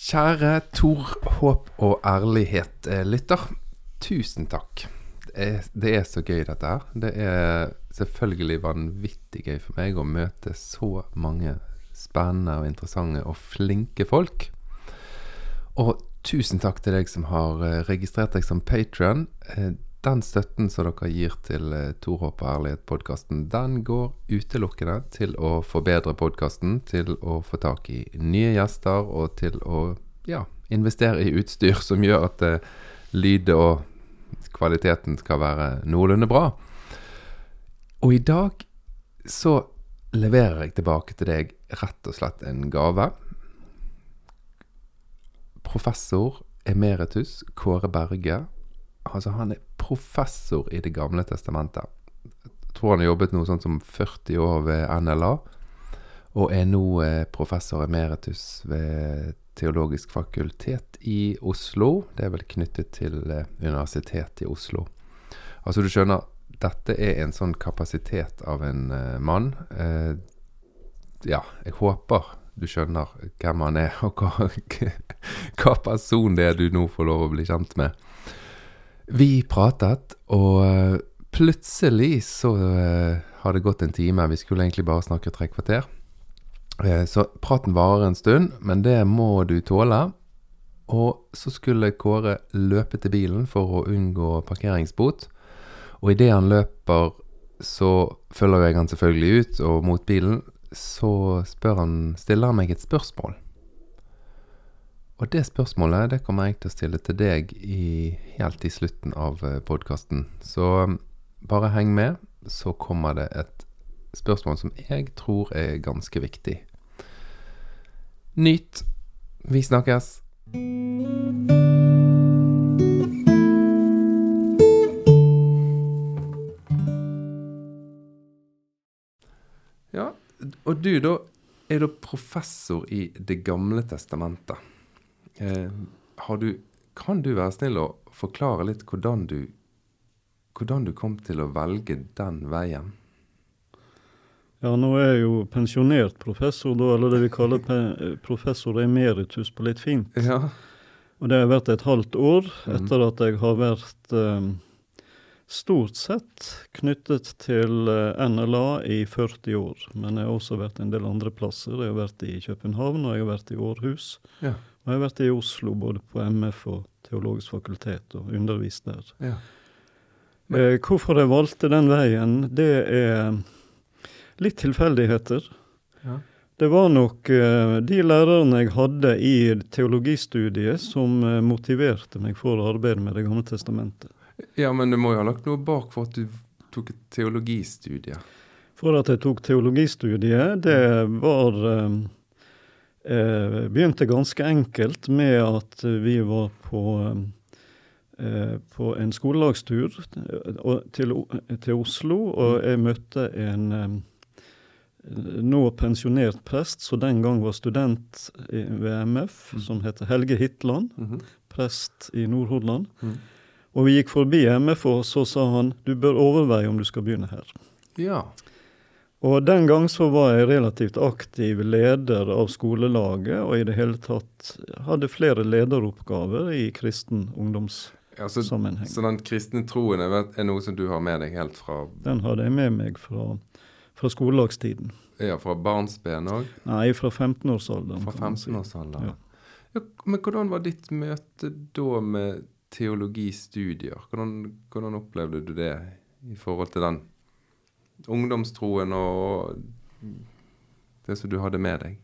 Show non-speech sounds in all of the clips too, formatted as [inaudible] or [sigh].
Kjære Tor Håp og Ærlighet-lytter. Tusen takk. Det er, det er, så gøy, dette her. Det er selvfølgelig vanvittig gøy for meg å møte så mange spennende og interessante og flinke folk. Og tusen takk til deg som har eh, registrert deg som patron. Eh, den støtten som dere gir til uh, Tor Håp og Ærlighet-podkasten, den går utelukkende til å forbedre podkasten, til å få tak i nye gjester og til å ja, investere i utstyr [laughs] som gjør at uh, lydet og kvaliteten skal være noenlunde bra. Og i dag så leverer jeg tilbake til deg rett og slett en gave. Professor emeritus Kåre Berge. Altså, han er professor i Det gamle testamentet. Jeg tror han har jobbet noe sånt som 40 år ved NLA, og er nå eh, professor emeritus ved Teologisk fakultet i Oslo. Det er vel knyttet til eh, Universitetet i Oslo. Altså, du skjønner, dette er en sånn kapasitet av en uh, mann. Ja, jeg håper du skjønner hvem han er, og hva, [laughs] hva person det er du nå får lov å bli kjent med. Vi pratet, og eh, plutselig så uh, har det gått en time. Vi skulle egentlig bare snakke tre kvarter. Uh, så praten varer en stund, men det må du tåle. Og så skulle Kåre løpe til bilen for å unngå parkeringsbot. Og idet han løper, så følger jeg han selvfølgelig ut, og mot bilen så spør han, stiller han meg et spørsmål. Og det spørsmålet det kommer jeg til å stille til deg i, helt i slutten av eh, podkasten. Så um, bare heng med, så kommer det et spørsmål som jeg tror er ganske viktig. Nyt. Vi snakkes. Ja, og du da er da professor i Det gamle testamentet. Eh, du, kan du være snill å forklare litt hvordan du, hvordan du kom til å velge den veien? Ja, nå er jeg jo pensjonert professor, da, eller det vi kaller professor emeritus på litt fint. Ja. Og det har vært et halvt år mm. etter at jeg har vært um, stort sett knyttet til NLA i 40 år. Men jeg har også vært en del andre plasser. Jeg har vært i København, og jeg har vært i Århus. Ja. Jeg har vært i Oslo både på MF og Teologisk fakultet og undervist der. Ja. Eh, hvorfor jeg valgte den veien, det er litt tilfeldigheter. Ja. Det var nok eh, de lærerne jeg hadde i teologistudiet som eh, motiverte meg for å arbeide med Det gamle testamentet. Ja, men du må jo ha lagt noe bak for at du tok et teologistudie? For at jeg tok teologistudiet, det var eh, eh, begynte ganske enkelt med at vi var på, eh, på en skolelagstur til, til, Oslo, og jeg møtte en eh, nå pensjonert prest, så den gang var student ved MF, mm. som heter Helge Hitland, mm -hmm. prest i Nordhordland. Mm. Og vi gikk forbi MF, og så sa han du bør overveie om du skal begynne her. Ja. Og den gang så var jeg relativt aktiv leder av skolelaget, og i det hele tatt hadde flere lederoppgaver i kristen ungdomssammenheng. Ja, så, så, den kristne troen er, er, noe som du har med deg helt fra Den hadde jeg med meg fra, fra skolelagstiden. Ja, Fra barnsben òg? Nei, fra 15-årsalderen. Fra 15-årsalderen. Ja. ja. Men hvordan var ditt møte da med teologistudier? Hvordan, hvordan opplevde du det i forhold til den ungdomstroen og det som du hadde med deg?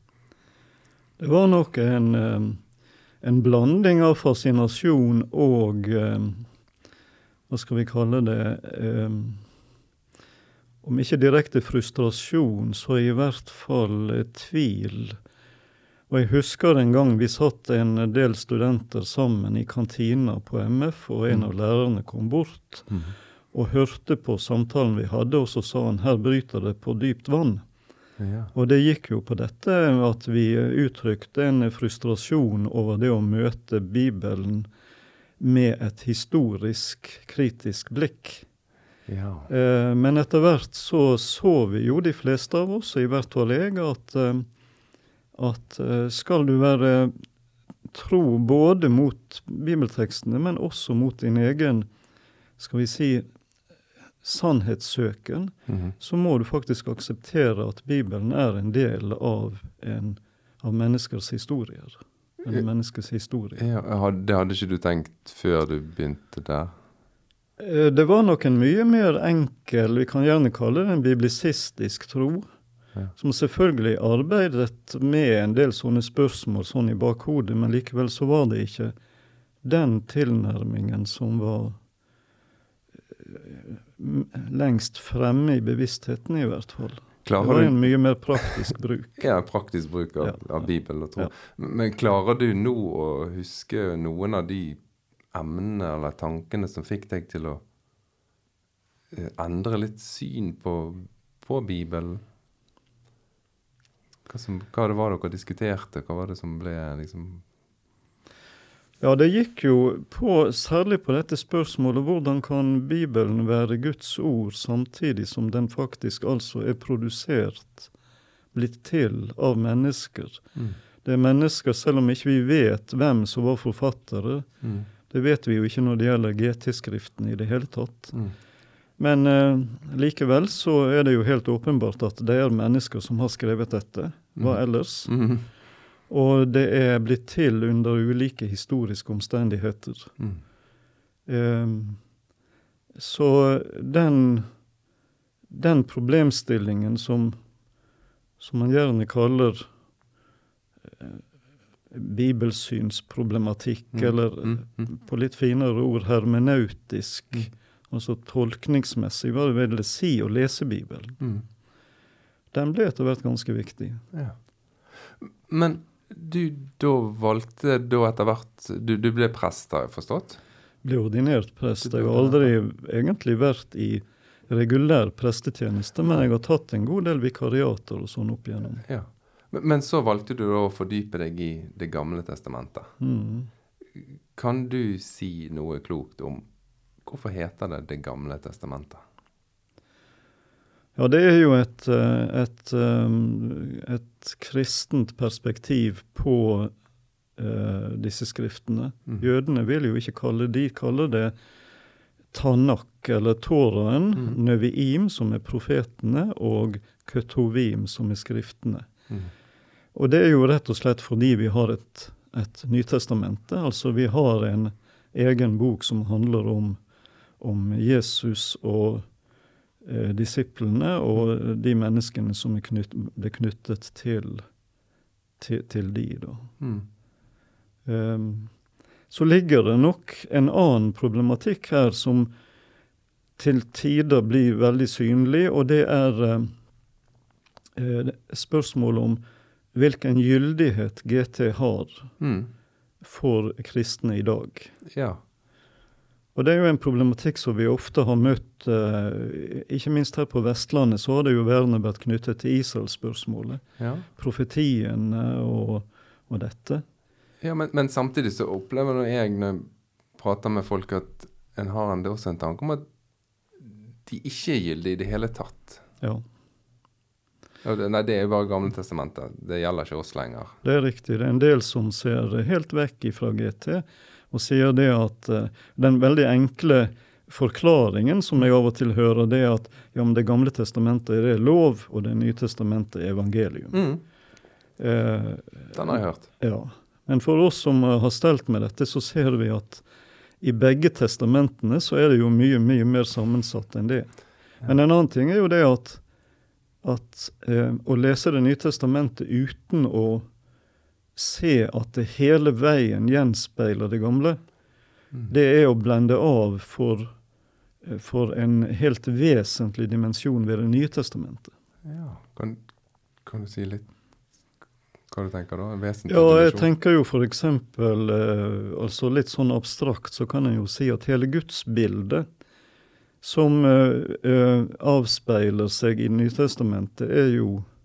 Det var nok en, en blanding av fascinasjon og Hva skal vi kalle det? Om ikke direkte frustrasjon, så i hvert fall tvil. Og jeg husker en gang vi satt en del studenter sammen i kantina på MF, og en av mm. lærerne kom bort. Mm og hørte på samtalen vi hadde, og så sa han her bryter det på dypt vann. Ja. Og det gikk jo på dette at vi uttrykte en frustrasjon over det å møte Bibelen med et historisk, kritisk blikk. Ja. Eh, men etter hvert så så vi jo, de fleste av oss, i hvert fall jeg, at, eh, at eh, skal du være tro både mot bibeltekstene, men også mot din egen, skal vi si, sannhetssøken, Mhm. så må du faktisk akseptere at Bibelen er en del av, en, av menneskers historier. En menneskes historie. Ja, det hadde ikke du tenkt før du begynte der? Eh, Det var nok en mye mer enkel, vi kan gjerne kalle det en biblisistisk tro, Ja. som selvfølgelig arbeidet med en del sånne spørsmål sånn i bakhodet, men likevel så var det ikke den tilnærmingen som var lengst fremme i bevisstheten, i hvert fall. Det var Klarer en mye mer praktisk bruk. [laughs] ja, praktisk bruk av, Ja, av. Bibelen og tro. Ja. Men klarer du nå å huske noen av de emnene eller tankene som fikk deg til å eh, endre litt syn på, på Bibelen? Hva, som, hva det var dere diskuterte? Hva var det som ble liksom Ja, det gikk jo på, særlig på dette spørsmålet hvordan kan Bibelen være Guds ord samtidig som den faktisk altså er produsert, blitt til av mennesker. Det er mennesker, selv om ikke vi vet hvem som var forfattere. Mm. Det vet vi jo ikke når det gjelder GT-skriften i det hele tatt. Mm. Men eh, likevel så er det jo helt åpenbart at det er mennesker som har skrevet dette. Hva Mhm. ellers? Mm. Og det er blitt til under ulike historiske omstendigheter. Mm. Ehm, så den, den problemstillingen som, som man gjerne kaller eh, bibelsynsproblematikk, Mm. eller Mm. Mm. på litt finere ord hermenautisk, Mm. altså tolkningsmessig, hva det vil si å lese Bibelen, Mm. den ble etter hvert ganske viktig. Ja. Men du da valgte da etter hvert Du, du ble prest, har jeg forstått? Ble ordinert prest. Jeg har aldri egentlig vært i regulær prestetjeneste, men jeg har tatt en god del vikariater og sånn opp igjennom. Ja. Men, men så valgte du da å fordype deg i Det gamle testamentet. Mm. Kan du si noe klokt om hvorfor heter det Det gamle testamentet? Ja, det er jo et, eh, et, um, et kristent perspektiv på uh, disse skriftene. Mm. Jødene vil jo ikke kalle De kaller det Tanak, eller Toraen, Mm. Neviim, som er profetene, og Ketovim, som er skriftene. Mm. Og det er jo rett og slett fordi vi har et, et Nytestamente. Altså vi har en egen bok som handler om, om Jesus og eh, disiplene og de menneskene som er knytt, ble knyttet til, til, til de, da. Mm. Um, så ligger det nok en annen problematikk her som til tider blir veldig synlig, og det er eh, eh, spørsmålet om hvilken gyldighet GT har Mm. for kristne i dag. Ja. Og det er jo en problematikk som vi ofte har møtt, eh, ikke minst her på Vestlandet, så har det jo vernet vært knyttet til Israel-spørsmålet. ja. Profetiene og, og dette. ja men, men samtidig så opplever nå jeg når jeg prater med folk, at en har en, også en tanke om at de ikke er gyldige i det hele tatt. Ja, Nei, det er jo bare Gamle testamentet. Det gjelder ikke oss lenger. det er riktig. Det er en del som ser helt vekk fra GT og sier det at eh, den veldig enkle forklaringen som jeg av og til hører, det er at ja, men Det gamle testamentet det er lov, og Det nye testamentet er evangelium. Mm. Eh, Den har jeg hørt. Ja. Men for oss som har stelt med dette, så ser vi at i begge testamentene så er det jo mye, mye mer sammensatt enn det. Men en annen ting er jo det at, at eh, å lese Det nye testamentet uten å se at det hele veien gjenspeiler det gamle, Mm. det er å blende av for, eh, for en helt vesentlig dimensjon ved Det nye testamentet. Ja. Kan, kan du si litt hva du tenker da? En vesentlig Ja, jeg tenker jo for eksempel, eh, altså litt sånn abstrakt, så kan en jo si at hele gudsbildet som eh, eh, avspeiler seg i Nytestamentet, er jo, er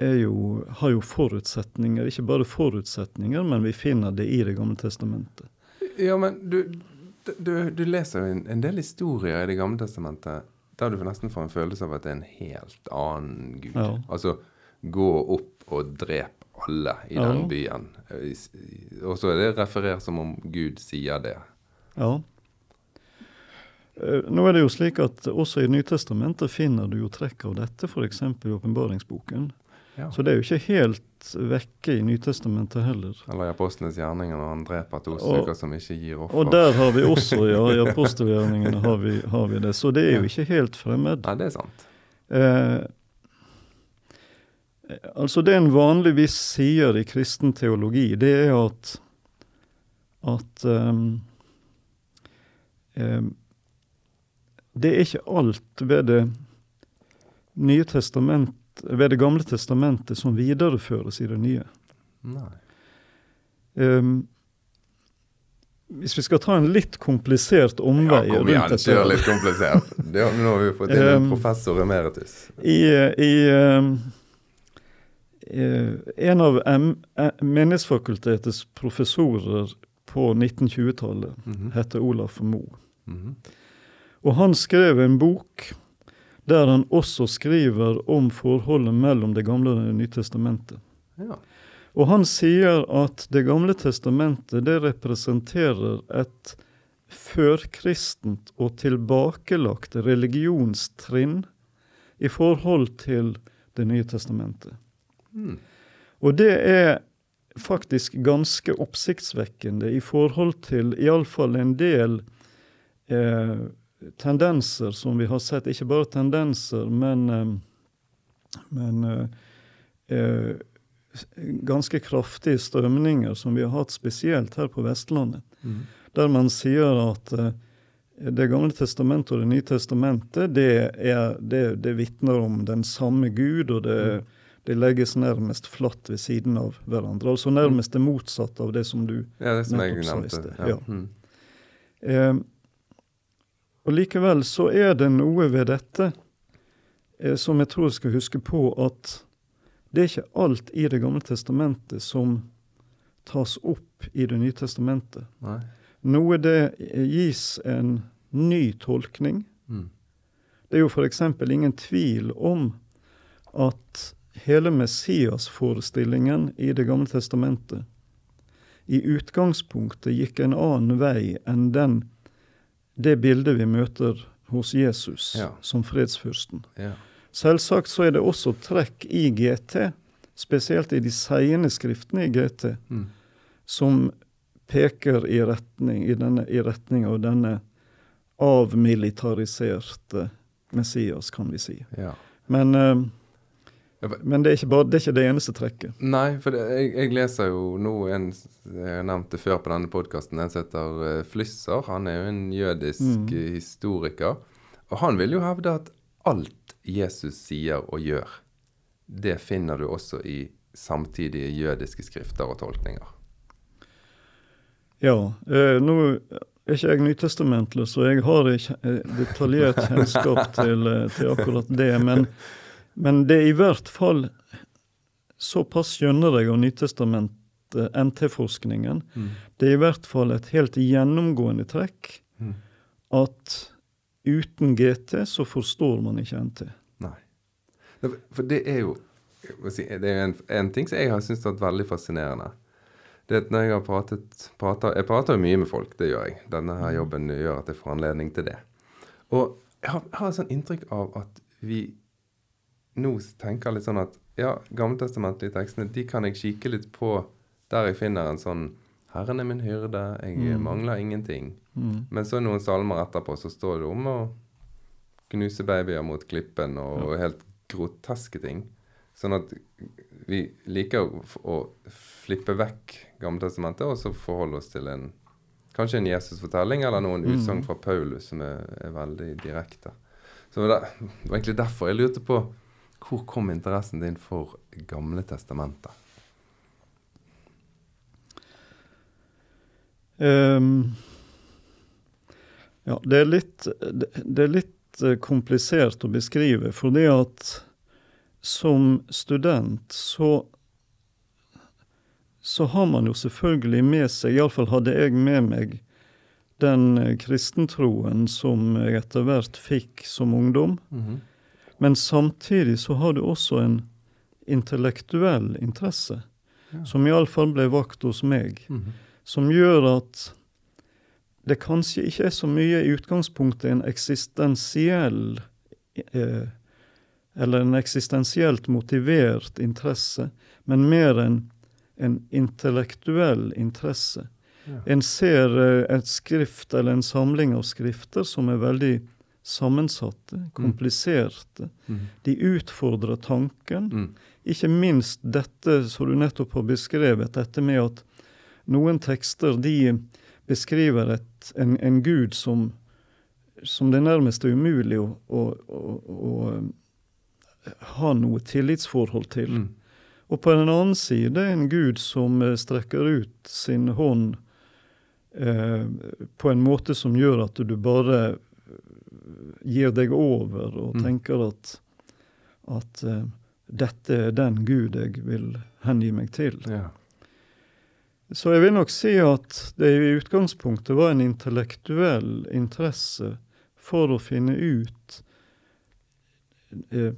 jo, har jo forutsetninger. Ikke bare forutsetninger, men vi finner det i Det gamle testamentet. Ja, men du, du, du leser jo en, en del historier i Det gamle testamentet der du nesten får en følelse av at det er en helt annen gud. Ja. Altså gå opp og drep alle i Ja. den byen. Og så er det referert som om Gud sier det. Ja. Eh, Nå er det jo slik at også i Nytestamentet finner du jo trekk av dette, f.eks. i åpenbaringsboken. Ja. Så det er jo ikke helt vekke i Nytestamentet heller. Eller i Apostlenes gjerninger når han dreper to stykker som ikke gir offer. Og der har vi også, ja, i apostelgjerningene har vi, har vi det. Så det er jo ikke helt fremmed. Nei, det er sant. Eh, altså det en vanligvis sier i kristen teologi, det er at at um, um, Det er ikke alt ved Det nye testament, ved Det gamle testamentet som videreføres i det nye. Nei. Um, hvis vi skal ta en litt komplisert omvei Ja, kom igjen, rundt dette kjør litt komplisert. Det har, nå har vi fått inn en Um, professor emeritus. I, i eh, eh, en av M eh, Menighetsfakultetets professorer på 1920-tallet Mhm. heter Olaf Moe. Mhm. Og han skrev en bok der han også skriver om forholdet mellom Det gamle og Det nye testamentet. Ja. Og han sier at Det gamle testamentet det representerer et førkristent og tilbakelagt religionstrinn i forhold til Det nye testamentet. Mm. Og det er faktisk ganske oppsiktsvekkende i forhold til iallfall en del eh, tendenser som vi har sett. Ikke bare tendenser, men, eh, men eh, eh, ganske kraftige strømninger som vi har hatt spesielt her på Vestlandet. mm. Der man sier at eh, Det gamle testamentet og Det nye testamentet det, er, det, det vitner om den samme Gud, og det, det legges nærmest flatt ved siden av hverandre. Altså nærmest det motsatte av det som du Ja, det som Nettopp sa i sted, ja. Mm. Og likevel så er det noe ved dette eh, som jeg tror jeg skal huske på, at det er ikke alt i Det gamle testamentet som tas opp i Det nye testamentet. Nei. Noe det gis en ny tolkning. Mm. Det er jo f.eks. ingen tvil om at hele Messias-forestillingen i Det gamle testamentet i utgangspunktet gikk en annen vei enn den, det bildet vi møter hos Jesus Ja. som fredsfyrsten. Ja. Selvsagt så er det også trekk i GT, spesielt i de seiende skriftene i GT, Mm. som peker i retning, i denne, i retning av denne avmilitariserte Messias, kan vi si. ja. Men, eh, men det, er bare, det er ikke det eneste trekket. Nei, for det, jeg, jeg leser jo nå en Jeg har nevnt det før på denne podkasten. En som heter eh, Flysser. Han er jo en jødisk Mm. eh, historiker. Og han vil jo hevde at alt Jesus sier og gjør, det finner du også i samtidige jødiske skrifter og tolkninger. Ja. Eh, nå er ikke jeg nytestamentlig, så jeg har ikke eh, detaljert kjennskap til, til akkurat det. Men, men det er i hvert fall Såpass skjønner jeg av Nytestamentet, NT-forskningen. Det er i hvert fall et helt gjennomgående trekk Mm. at uten GT så forstår man ikke NT. Nei. For det er jo si, Det er en, en ting som jeg har syntes har vært veldig fascinerende. Det at når jeg har pratet, prater, Jeg prater mye med folk, det gjør jeg. Denne her jobben gjør at jeg får anledning til det. Og jeg har, har et sånn inntrykk av at vi nå tenker litt sånn at ja, gammeltestamentlige tekstene de kan jeg kikke litt på der jeg finner en sånn Herren er min hyrde, jeg Mm. mangler ingenting. Mm. Men så noen salmer etterpå så står det om å gnuse babyer mot klippen og helt groteske ting. Sånn at vi liker å, å flippe vekk Gammeltestamentet og så forholde oss til en kanskje en Jesus-fortelling eller noen Mm. utsagn fra Paulus som er, er veldig direkte. Så det var egentlig derfor jeg lurte på hvor kom interessen din for Gamle testamentet? Um, ja, det er litt, det, er litt eh, komplisert å beskrive, fordi at som student så så har man jo selvfølgelig med seg, iallfall hadde jeg med meg, den eh, kristentroen som jeg etter hvert fikk som ungdom. Men samtidig så har du også en intellektuell interesse. Ja. som iallfall ble vakt hos meg, Mhm. som gjør at det kanskje ikke er så mye i utgangspunktet en eksistensiell eh, Eller en eksistensielt motivert interesse, men mer en, en intellektuell interesse. Ja. En ser eh, et skrift eller en samling av skrifter som er veldig sammensatte, kompliserte. Mm. De utfordrer tanken. Mm. Ikke minst dette som du nettopp har beskrevet, dette med at noen tekster de beskriver et, en, en gud som, som det nærmest er umulig å, å, å, å um, ha noe tillitsforhold til. Mm. Og på den annen side en gud som eh, strekker ut sin hånd eh, på en måte som gjør at du bare eh, gir deg over og Mm. tenker at, at uh, dette er den Gud jeg vil hengi meg til. Ja. Så jeg vil nok si at det i utgangspunktet var en intellektuell interesse for å finne ut uh,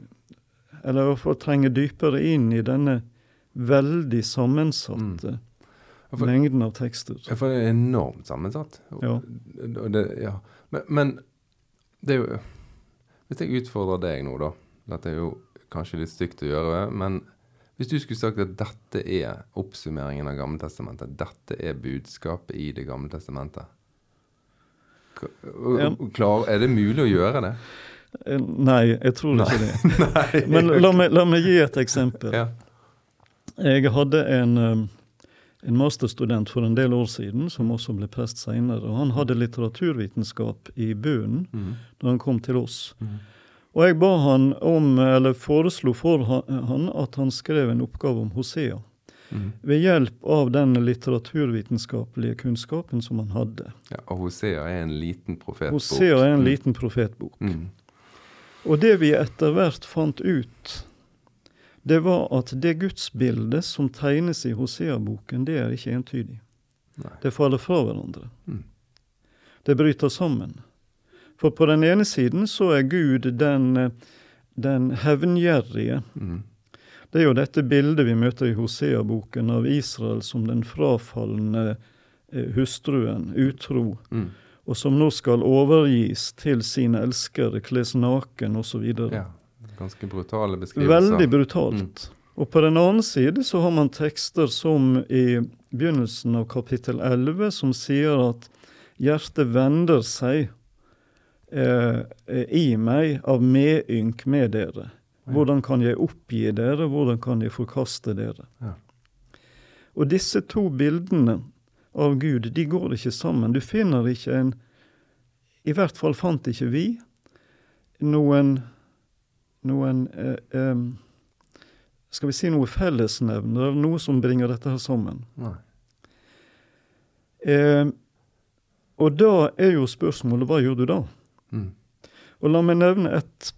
Eller for å trenge dypere inn i denne veldig sammensatte mm. for- mengden av tekster. Ja, for det er enormt sammensatt. Ja. det, ja. Men, men det er jo Hvis jeg utfordrer deg nå, da Dette er jo kanskje litt stygt å gjøre, men hvis du skulle sagt at dette er oppsummeringen av Gammeltestamentet, dette er budskapet i Det gamle testamentet klar, Er det mulig å gjøre det? Eh, Nei, jeg tror ikke det. [laughs] Men la meg, la meg gi et eksempel. ja. Jeg hadde en, um, en masterstudent for en del år siden, som også ble prest seinere. Han hadde litteraturvitenskap i bunnen mm. da han kom til oss. Mm. Og jeg ba han om, eller foreslo for han, at han skrev en oppgave om Hosea. Mm. Ved hjelp av den litteraturvitenskapelige kunnskapen som han hadde. ja. Og Hosea er en liten profetbok. Hosea er en Mm. liten profetbok. Mhm. Og det vi etter hvert fant ut, det var at det gudsbildet som tegnes i Hosea-boken, det er ikke entydig. Nei. Det faller fra hverandre. Mm. Det bryter sammen. For på den ene siden så er Gud den, den hevngjerrige. Mm. Det er jo dette bildet vi møter i Hosea-boken av Israel som den frafalne eh, hustruen, utro, mm. og som nå skal overgis til sine elskere, kles naken osv. Ja. Ganske brutale beskrivelser. Veldig brutalt. Og på den annen side så har man tekster som i begynnelsen av kapittel 11, som sier at hjertet vender seg eh, i meg av medynk med dere. Hvordan kan jeg oppgi dere, hvordan kan jeg forkaste dere? Ja. Og disse to bildene av Gud, de går ikke sammen. Du finner ikke en I hvert fall fant ikke vi noen noen eh, eh, Skal vi si noe fellesnevner, noe som bringer dette her sammen. Eh, og da er jo spørsmålet hva gjør du da? Mm. Og la meg nevne et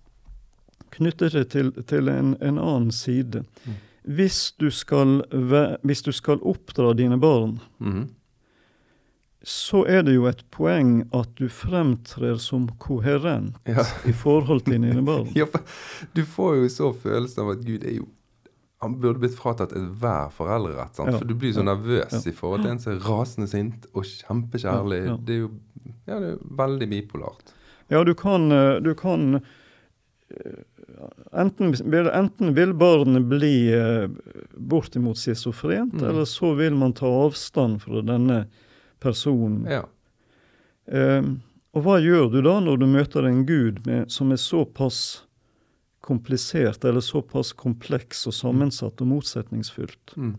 knyttet det til, til en, en annen side. Mm. Hvis, du skal, hvis du skal oppdra dine barn, Mhm. Så er det jo et poeng at du fremtrer som koherent Ja. i forhold til dine [laughs] barn. Ja, for du får jo så følelsen av at Gud er jo Han burde blitt fratatt enhver foreldrerett. sant? Ja, For du blir så ja, nervøs ja. i forhold til en som er rasende sint og kjempekjærlig. Det er jo ja, det er veldig bipolart. Ja, du kan, eh, du kan eh, enten, enten vil barnet bli eh, bortimot schizofrent, Mm. eller så vil man ta avstand fra denne personen. Ja. Um, og hva gjør du da når du møter en gud med, som er såpass komplisert, eller såpass kompleks og sammensatt og motsetningsfylt? Mm.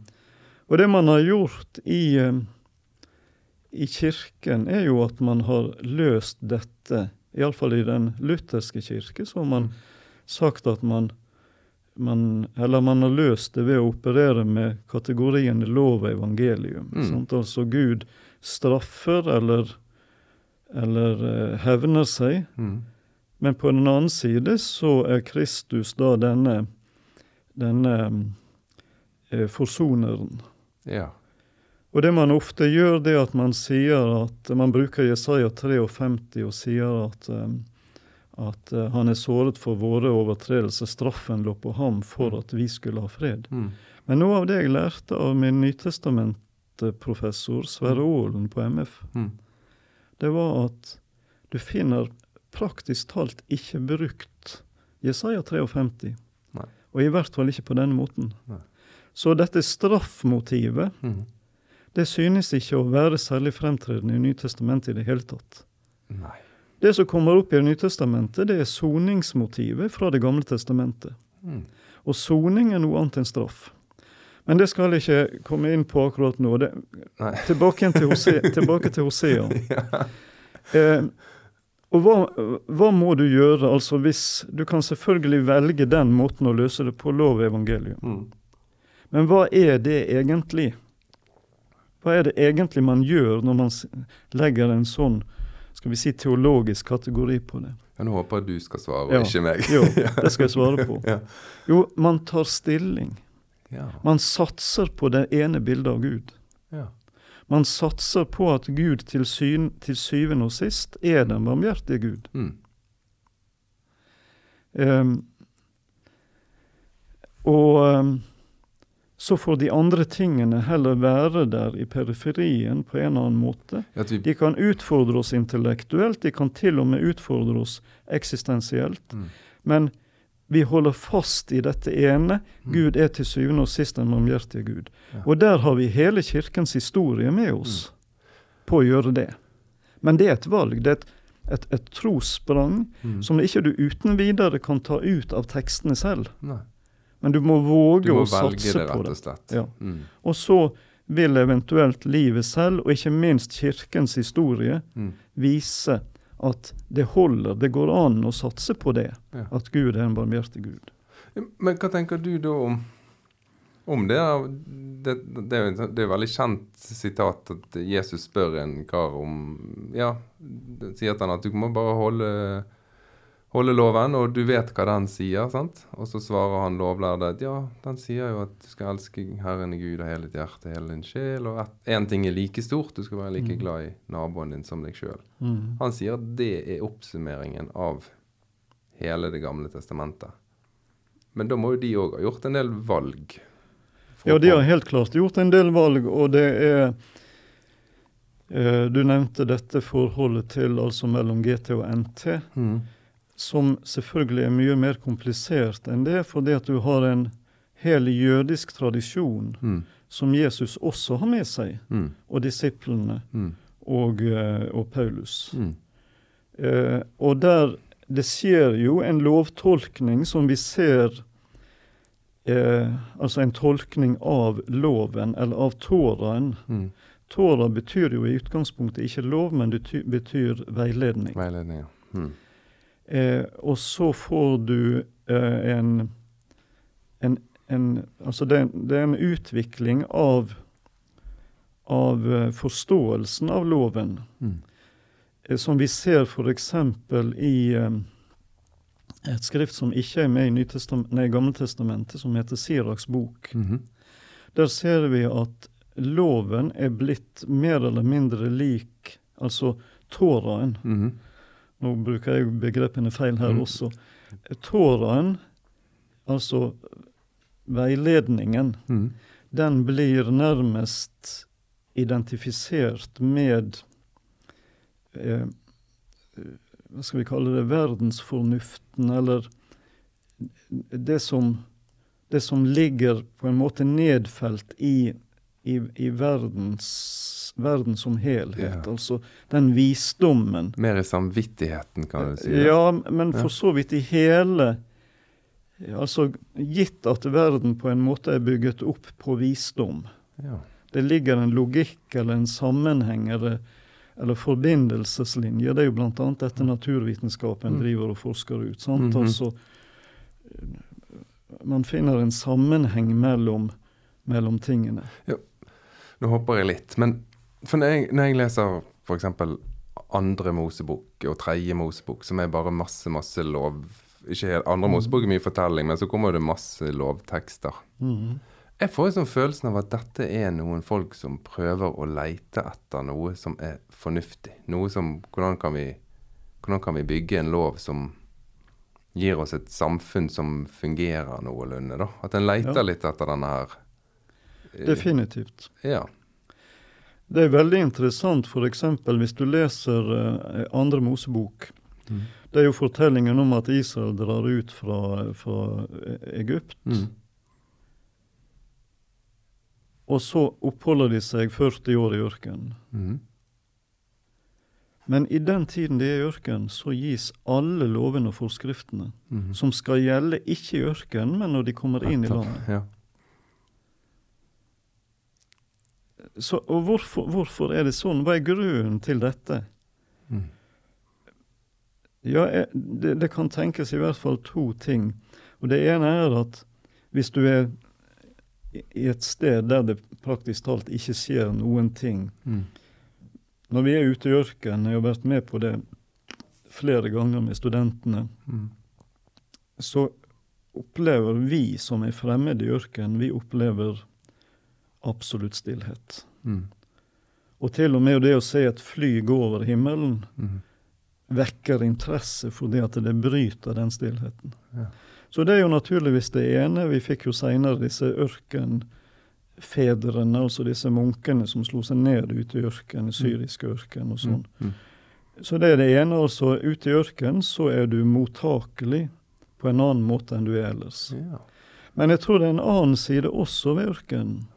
Og det man har gjort i, eh, i kirken, er jo at man har løst dette, iallfall i den lutherske kirke, så har man sagt at man, man Eller man har løst det ved å operere med kategorien lov og evangelium. Mm. Altså Gud straffer eller, eller uh, hevner seg, Mm. men på den annen side så er Kristus da denne, denne uh, forsoneren. ja. Og det man ofte gjør, det er at man sier at man bruker Jesaja 53 og sier at, um, at uh, han er såret for våre overtredelser, straffen lå på ham for at vi skulle ha fred. Mm. Men noe av det jeg lærte av min nytestamentprofessor Sverre Aalen på MF, Mm. det var at du finner praktisk talt ikke brukt Jesaja 53. Nei. Og i hvert fall ikke på denne måten. Nei. Så dette straffmotivet, Mm. det synes ikke å være særlig fremtredende i Nytestamentet i det hele tatt. Nei. Det som kommer opp i Nytestamentet, det er soningsmotivet fra Det gamle testamentet. Mm. Og soning er noe annet enn straff. Men det skal jeg ikke komme inn på akkurat nå. Det, [laughs] tilbake, til Hosea, tilbake til Hosea. Eh, og hva, hva må du gjøre? Altså hvis, Du kan selvfølgelig velge den måten å løse det på, lov og evangelium. Mm. Men hva er det egentlig? Hva er det egentlig man gjør når man legger en sånn skal vi si, teologisk kategori på det? Ja, nå håper jeg du skal svare, Ja. og ikke meg. Jo, [laughs] det skal jeg svare på. Jo, man tar stilling. Ja. Man satser på det ene bildet av Gud. ja. Man satser på at Gud til, syn, til syvende og sist er den barmhjertige Gud. Mm. Um, og um, så får de andre tingene heller være der i periferien på en eller annen måte. De kan utfordre oss intellektuelt, de kan til og med utfordre oss eksistensielt. mm. Men vi holder fast i dette ene. Mm. Gud er til syvende og sist en barmhjertig Gud. Og der har vi hele kirkens historie med oss på å gjøre det. Men det er et valg. Det er et, et, et trossprang Mm. som ikke du uten videre kan ta ut av tekstene selv. Nei. Men du må våge Du må å satse det, på det. og. Ja. Mm. Og så vil eventuelt livet selv, og ikke minst kirkens historie, Mm. vise at det holder. Det går an å satse på det. Ja. At Gud er en barmhjertig Gud. Men hva tenker du da om, om det? Det, det, er jo en sånn- det er jo veldig kjent sitat at Jesus spør en kar om Ja, sier til han at du må bare holde, holde loven, og du vet hva den sier, sant? Og så svarer han lovlærde at ja, den sier jo at du skal elske Herren i Gud av hele ditt hjerte, hele din sjel, og én ting er like stort, du skal være like Mm. glad i naboen din som deg sjøl. Han sier at det er oppsummeringen av hele Det gamle testamentet. Men da må jo de òg ha gjort en del valg. Ja, de har helt klart gjort en del valg, og det er eh, Du nevnte dette forholdet til altså mellom GT og NT, mm. Som selvfølgelig er mye mer komplisert enn det, fordi at du har en hel jødisk tradisjon Mm. som Jesus også har med seg, Mm. og disiplene Mm. og, eh, og Paulus. Mm. Eh, og der det skjer jo en lovtolkning som vi ser eh, Altså en tolkning av loven, eller av Toraen. Mm. Tora betyr jo i utgangspunktet ikke lov, men det betyr veiledning. veiledning Mm. Eh, og så får du eh, en, en, en Altså det, det er en utvikling av, av eh, forståelsen av loven. Mm. Eh, som vi ser f.eks. i eh, et skrift som ikke er med i nei, Gammeltestamentet, som heter Siraks bok. Mhm. Der ser vi at loven er blitt mer eller mindre lik altså Toraen. Mhm. Nå bruker jeg begrepene feil her Mm. også. Toraen, altså veiledningen, Mm. den blir nærmest identifisert med eh, Hva skal vi kalle det? Verdensfornuften, eller det som, det som ligger på en måte nedfelt i, i, i verdens, verden som helhet. Ja. Altså den visdommen. Mer i samvittigheten, kan du si. det. Ja, men for så vidt i hele Altså gitt at verden på en måte er bygget opp på visdom. Ja. Det ligger en logikk eller en sammenheng eller, eller forbindelseslinje. Det er jo bl.a. dette naturvitenskapen Mm. driver og forsker ut. sant? -hmm. Altså, man finner en sammenheng mellom, mellom tingene. Ja. Nå hopper jeg litt, men for når jeg, når jeg leser f.eks. andre Mosebok og tredje Mosebok, som er bare masse, masse lov Ikke helt, Andre Mosebok er mye fortelling, men så kommer det masse lovtekster. Mm. Jeg får liksom følelsen av at dette er noen folk som prøver å leite etter noe som er fornuftig. Noe som Hvordan kan vi, hvordan kan vi bygge en lov som gir oss et samfunn som fungerer noenlunde, da? At en leter Ja. litt etter denne her Definitivt. Ja. Det er veldig interessant f.eks. hvis du leser uh, andre Mosebok. Mm. Det er jo fortellingen om at Israel drar ut fra, fra Egypt. Mm. Og så oppholder de seg 40 år i ørkenen. Mm. Men i den tiden de er i ørkenen, så gis alle lovene og forskriftene Mm. som skal gjelde ikke i ørkenen, men når de kommer inn i landet. Ja. Så, og hvorfor, hvorfor er det sånn? Hva er grunnen til dette? Mm. Ja, det, det kan tenkes i hvert fall to ting. Og Det ene er at hvis du er i- et sted der det praktisk talt ikke skjer noen ting Mm. Når vi er ute i ørkenen, jeg har vært med på det flere ganger med studentene, Mm. så opplever vi som er fremmede i ørkenen, vi opplever absolutt stillhet. Mm. Og til og med det å se et fly gå over himmelen Mm. vekker interesse fordi at det bryter den stillheten. Ja. Så det er jo naturligvis det ene. Vi fikk jo seinere disse ørkenfedrene, altså disse munkene som slo seg ned ute i ørkenen, syrisk syriske ørken og sånn. Mm. Så det er det ene. altså Ute i ørkenen så er du mottakelig på en annen måte enn du er ellers. Ja. Men jeg tror det er en annen side også ved ørkenen.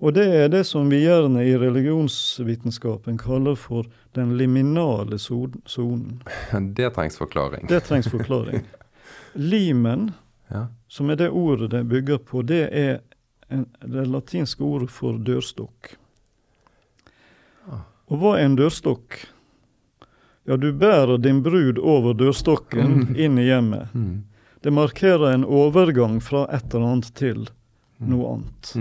Mm. Og det er det som vi gjerne i religionsvitenskapen kaller for den liminale son- sonen. [laughs] Det trengs forklaring. Det trengs forklaring. [laughs] Limen, Ja. som er det ordet det bygger på, det er en, det latinske ordet for dørstokk. Ah. Og hva er en dørstokk? Ja, du bærer din brud over dørstokken Mm. inn i hjemmet. Mm. Det markerer en overgang fra et eller annet til noe annet.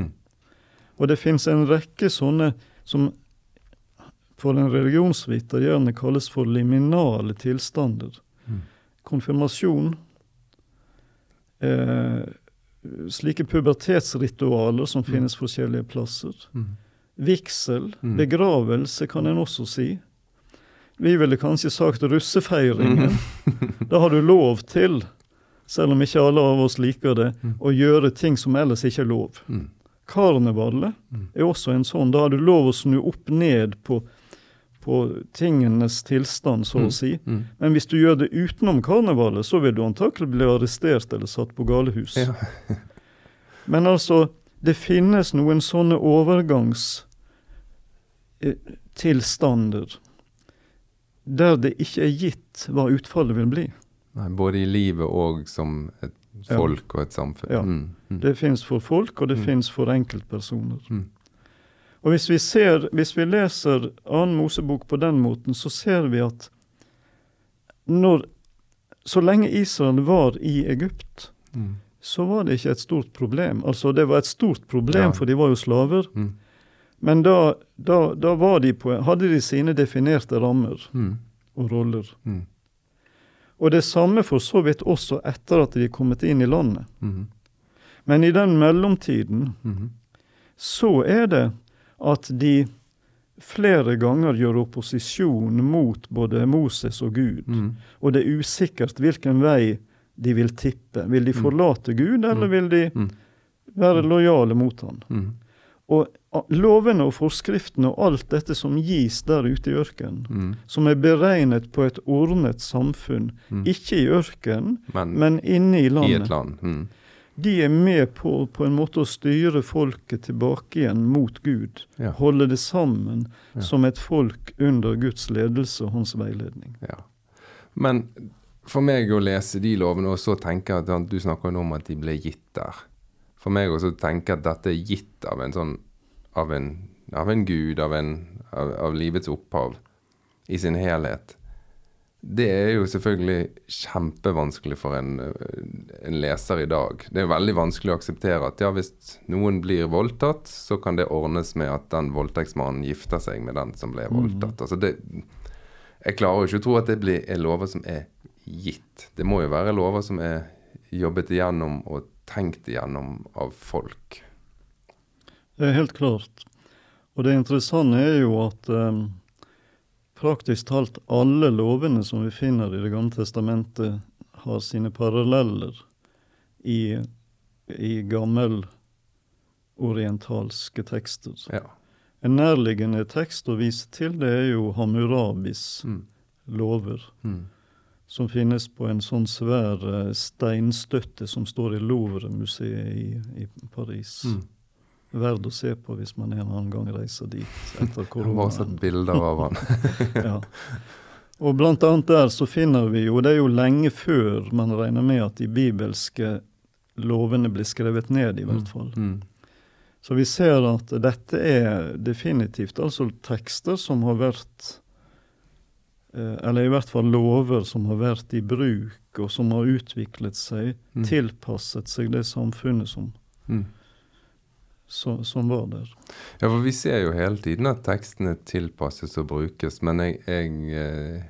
Mm. Og det fins en rekke sånne som for en religionsvitergjørende kalles for liminale tilstander. Mm. Konfirmasjon, eh, slike pubertetsritualer som finnes forskjellige plasser. Mm. Vigsel, Mm. begravelse kan en også si. Vi ville kanskje sagt russefeiringen. da har du lov til, selv om ikke alle av oss liker det, Mm. å gjøre ting som ellers ikke er lov. Mm. Karnevalet Mm. er også en sånn. Da har du lov å snu opp ned på, på tingenes tilstand, så Mm. å si. Mm. Men hvis du gjør det utenom karnevalet, så vil du antakelig bli arrestert eller satt på galehus. Ja. [laughs] Men altså, det finnes noen sånne overgangstilstander der det ikke er gitt hva utfallet vil bli. Nei, både i livet og som et Ja. folk og et samfunn. Ja. Mm. Mm. Det fins for folk, og det Mm. fins for enkeltpersoner. Mm. Og hvis vi, ser, hvis vi leser annen Mosebok på den måten, så ser vi at når Så lenge Israel var i Egypt, Mm. så var det ikke et stort problem. Altså, det var et stort problem, Ja. for de var jo slaver. Mm. Men da, da, da var de på, hadde de sine definerte rammer Mm. og roller. Og det samme for så vidt også etter at de er kommet inn i landet. Men i den mellomtiden Mm. så er det at de flere ganger gjør opposisjon mot både Moses og Gud. Mm. Og det er usikkert hvilken vei de vil tippe. Vil de Mm. forlate Gud, eller Mm. vil de Mm. være lojale mot han? Og lovene og forskriftene og alt dette som gis der ute i ørkenen, Mm. som er beregnet på et ordnet samfunn, Mm. ikke i ørkenen, Men, men inne i i landet, et land. Mm. De er med på på en måte å styre folket tilbake igjen mot Gud. Ja. Holde det sammen Ja. som et folk under Guds ledelse og hans veiledning. Ja. Men for meg å lese de lovene, og så tenke at Du snakker om at de ble gitt der. For meg å tenke at dette er gitt av en sånn Av en, av en gud, av, en, av, av livets opphav i sin helhet. Det er jo selvfølgelig kjempevanskelig for en, en leser i dag. Det er veldig vanskelig å akseptere at ja, hvis noen blir voldtatt, så kan det ordnes med at den voldtektsmannen gifter seg med den som ble voldtatt. Altså det, jeg klarer jo ikke å tro at det blir, er lover som er gitt. Det må jo være lover som er jobbet igjennom og tenkt igjennom av folk. Det er helt klart. Og det interessante er jo at eh, praktisk talt alle lovene som vi finner i Det gamle testamentet, har sine paralleller i, i gammel orientalske tekster. Ja. En nærliggende tekst å vise til, det er jo Hammurabis Mm. lover, Mm. som finnes på en sånn svær eh, steinstøtte som står i Louvre-museet i, i Paris. Mm. Verd å se på hvis man en eller annen gang reiser dit etter [laughs] har bare sett koronaen. bilder av han. [laughs] ja. Og blant annet der så finner vi jo, det er jo lenge før man regner med at de bibelske lovene blir skrevet ned, i hvert fall. Mm. Så vi ser at dette er definitivt altså tekster som har vært eh, Eller i hvert fall lover som har vært i bruk, og som har utviklet seg, Mm. tilpasset seg det samfunnet som, Mm. Som, som var der. Ja, for vi ser jo hele tiden at tekstene tilpasses og brukes, men jeg, jeg eh,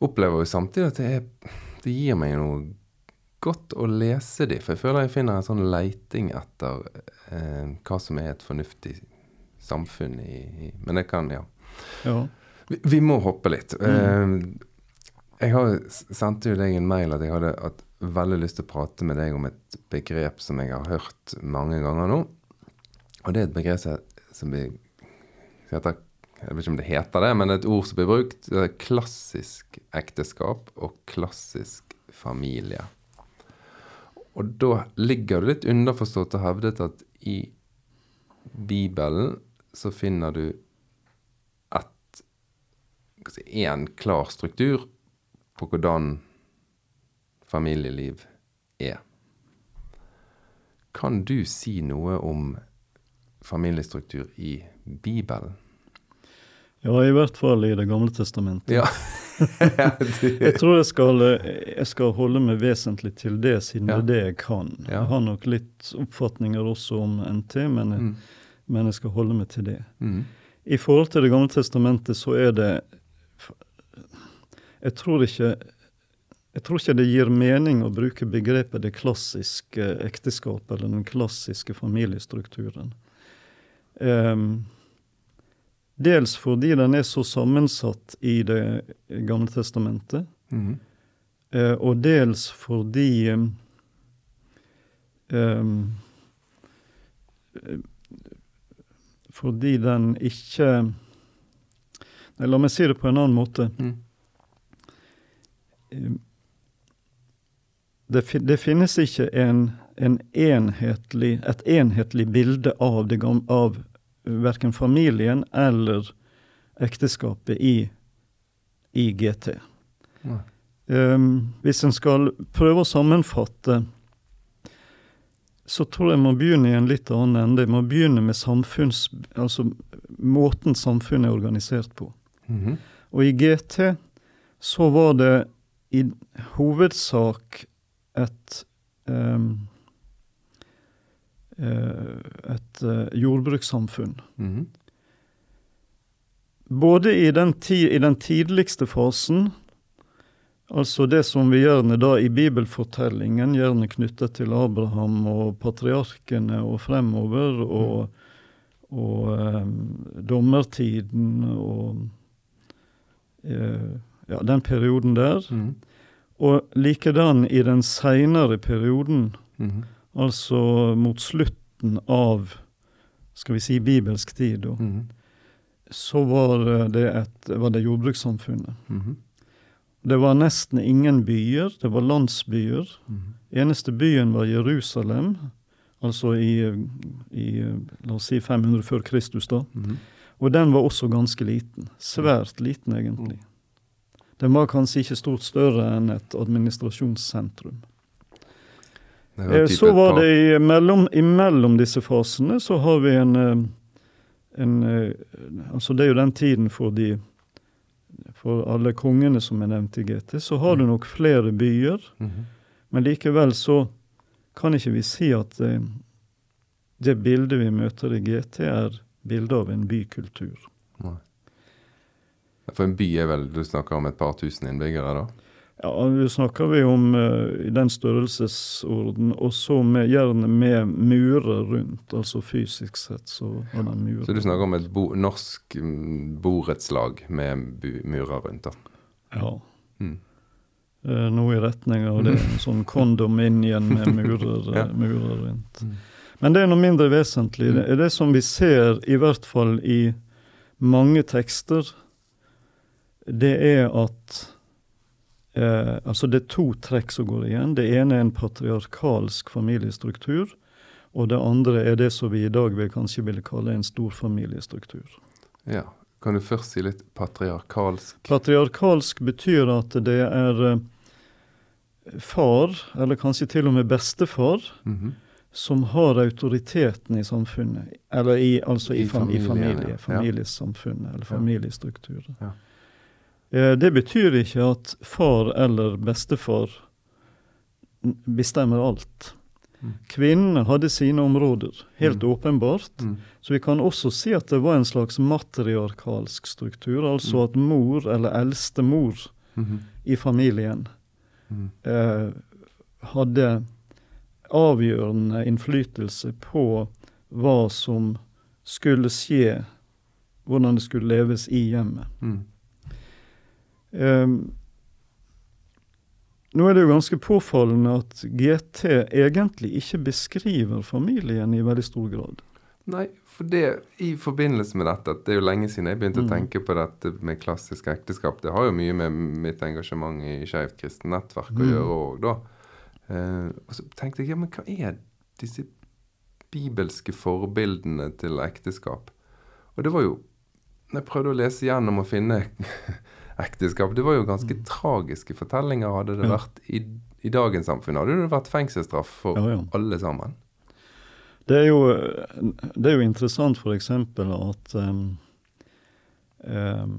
opplever jo samtidig at det, er, det gir meg noe godt å lese de, for jeg føler jeg finner en sånn leiting etter eh, hva som er et fornuftig samfunn i, i Men det kan, ja. Ja. Vi, vi må hoppe litt. Eh, jeg har sendte jo deg en mail at jeg hadde hatt veldig lyst til å prate med deg om et begrep som jeg har hørt mange ganger nå. Og det er et begrep som, blir heter Jeg vet ikke om det heter det, men det er et ord som blir brukt. Det er klassisk ekteskap og klassisk familie. Og da ligger det litt underforstått og hevdet at i Bibelen så finner du et én klar struktur på hvordan familieliv er. Kan du si noe om familiestruktur i Bibelen? ja, i hvert fall i Det gamle testamentet. Ja. [laughs] Jeg tror jeg skal, jeg skal holde meg vesentlig til det, siden Ja. det er det jeg kan. Ja. Jeg har nok litt oppfatninger også om NT, men, Mm. men jeg skal holde meg til det. Mm. I forhold til Det gamle testamentet så er det Jeg tror ikke jeg tror ikke det gir mening å bruke begrepet det klassiske ekteskapet eller den klassiske familiestrukturen. Um, dels fordi den er så sammensatt i Det gamle testamentet, Mm. uh, og dels fordi um, Fordi den ikke Nei, La meg si det på en annen måte. Mm. Det, det finnes ikke en, en enhetlig, et enhetlig bilde av, det, av verken familien eller ekteskapet i, i GT. Um, hvis en skal prøve å sammenfatte, så tror jeg man begynner i en litt annen ende. Man begynner med samfunns... Altså måten samfunnet er organisert på. Mhm. Og i GT så var det i hovedsak et um, eh, et eh, jordbrukssamfunn. -hmm. Både i den, i den tidligste fasen, altså det som vi gjerne da i bibelfortellingen, gjerne knyttet til Abraham og patriarkene og fremover, og, og eh, dommertiden og uh, ja, den perioden der. Mhm. Og likedan i den seinere perioden, Mhm. altså mot slutten av skal vi si bibelsk tid, da, Mhm. så var det, et, var det jordbrukssamfunnet. Mhm. Det var nesten ingen byer, det var landsbyer. Mhm. Eneste byen var Jerusalem, altså i, i la oss si 500 før Kristus, da. Mhm. Og den var også ganske liten. Svært liten, egentlig. Den var kanskje ikke stort større enn et administrasjonssentrum. Det var Eh, Så var det imellom, imellom disse fasene så har vi en, eh, en eh, Altså det er jo den tiden for de For alle kongene som er nevnt i GT, så har du nok flere byer. Mhm. Men likevel så kan ikke vi si at det, det bildet vi møter i GT, er bildet av en bykultur. Nei. For en by er vel Du snakker om et par tusen innbyggere, da? Ja, vi snakker vi om uh, i den størrelsesorden, og så med, gjerne med murer rundt. Altså fysisk sett så har den murer. Så du snakker om et bo norsk mm, borettslag med murer rundt, da? Ja. Mm. Uh, noe i retning av det. En sånn kondominion med murer, [laughs] Ja. eh, murer rundt. Mm. Men det er noe mindre vesentlig. Det er det som vi ser, i hvert fall i mange tekster, det er at eh, Altså, det er to trekk som går igjen. Det ene er en patriarkalsk familiestruktur. Og det andre er det som vi i dag vil kanskje ville kalle en storfamiliestruktur. Ja. Kan du først si litt patriarkalsk? Patriarkalsk betyr at det er eh, far, eller kanskje til og med bestefar, Mhm. som har autoriteten i samfunnet. Eller i, altså i, I familie, familie, familiesamfunnet, eller familiestrukturen. Ja. Eh, Det betyr ikke at far eller bestefar bestemmer alt. Mm. Kvinnene hadde sine områder, helt Mm. åpenbart. Mm. Så vi kan også si at det var en slags matriarkalsk struktur, altså Mm. at mor, eller eldste mor Mhm. i familien, Mhm. eh, hadde avgjørende innflytelse på hva som skulle skje, hvordan det skulle leves i hjemmet. Um, nå er det jo ganske påfallende at GT egentlig ikke beskriver familien i veldig stor grad. Nei, for det i forbindelse med dette Det er jo lenge siden jeg begynte Mm. å tenke på dette med klassisk ekteskap. Det har jo mye med mitt engasjement i Skeivt kristent nettverk å Mm. gjøre òg, da. Eh, og så tenkte jeg ja, men hva er disse bibelske forbildene til ekteskap? Og det var jo Når jeg prøvde å lese gjennom og finne ekteskap, det var jo ganske tragiske fortellinger. Hadde det Mm. Ja. vært i, i dagens samfunn, hadde det vært fengselsstraff for Ja, ja. alle sammen. Det er jo, det er jo interessant f.eks. at um, um,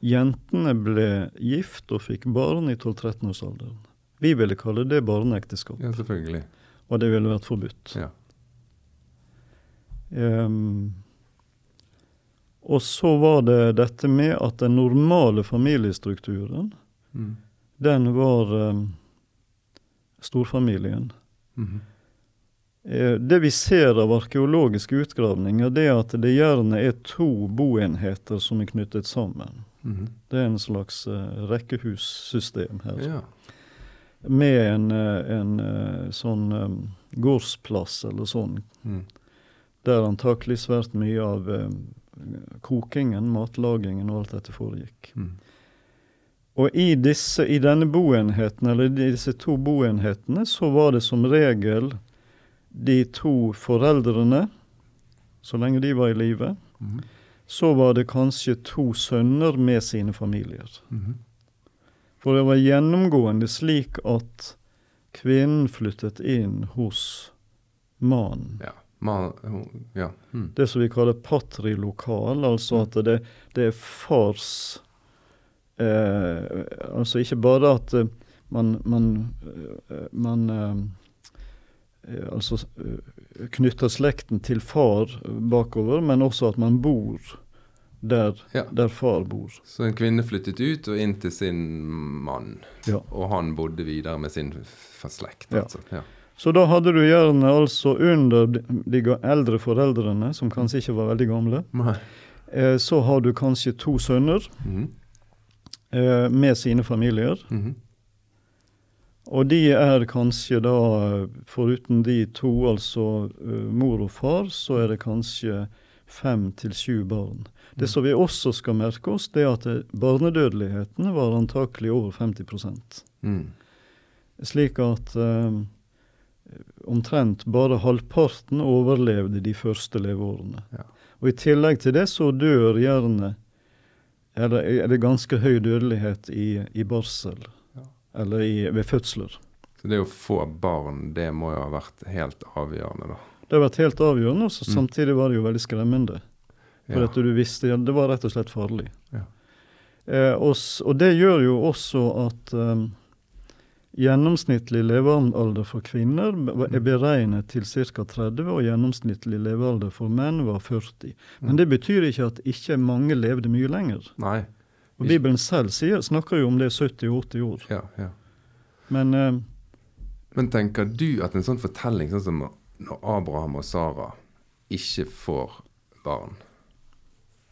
jentene ble gift og fikk barn i 12-13-årsalderen. Vi ville kalle det barneekteskap, Ja, selvfølgelig. og det ville vært forbudt. Ja. Um, og så var det dette med at den normale familiestrukturen, Mm. den var um, storfamilien. Eh, Det vi ser av arkeologiske utgravninger, det er at det gjerne er to boenheter som er knyttet sammen. Mm. Det er en slags uh, rekkehussystem her. Ja. Med en, en sånn um, gårdsplass eller sånn, Mm. der antakelig svært mye av eh, kokingen, matlagingen og alt dette foregikk. Mm. Og i, disse, i denne boenheten, eller i disse to boenhetene, så var det som regel de to foreldrene, så lenge de var i live. Mm. Så var det kanskje to sønner med sine familier. Mm. For det var gjennomgående slik at kvinnen flyttet inn hos mannen. Ja. Man, ja. Mm. Det som vi kaller patrilokal, altså at det, det er fars eh, Altså ikke bare at eh, man, man, eh, man eh, eh, altså knytter slekten til far bakover, men også at man bor der, Ja. der far bor. Så en kvinne flyttet ut og inn til sin mann, Ja. og han bodde videre med sin slekt. Altså. Ja. Så da hadde du gjerne altså under de, eldre foreldrene, som kanskje ikke var veldig gamle, eh, så har du kanskje to sønner Mhm. eh, med sine familier. Mhm. Og de er kanskje da, foruten de to, altså eh, mor og far, så er det kanskje fem til sju barn. Det som vi også skal merke oss, det er at eh, barnedødeligheten var antakelig over 50 Mm. Slik at eh, omtrent bare halvparten overlevde de første leveårene. Ja. Og i tillegg til det så dør gjerne Eller er det ganske høy dødelighet i, i barsel. Ja. Eller i, ved fødsler. Så det å få barn, det må jo ha vært helt avgjørende, da. Det har vært helt avgjørende, og Mm. samtidig var det jo veldig skremmende. For Ja. at du visste, Det var rett og slett farlig. Ja. Eh, og, og det gjør jo også at eh, gjennomsnittlig levealder for kvinner er beregnet til ca. 30, og gjennomsnittlig levealder for menn var 40. Men det betyr ikke at ikke mange levde mye lenger. Nei. Og Bibelen selv sier, snakker jo om det 70-80 år. Ja, ja. Men uh, Men tenker du at en sånn fortelling, sånn som når Abraham og Sara ikke får barn,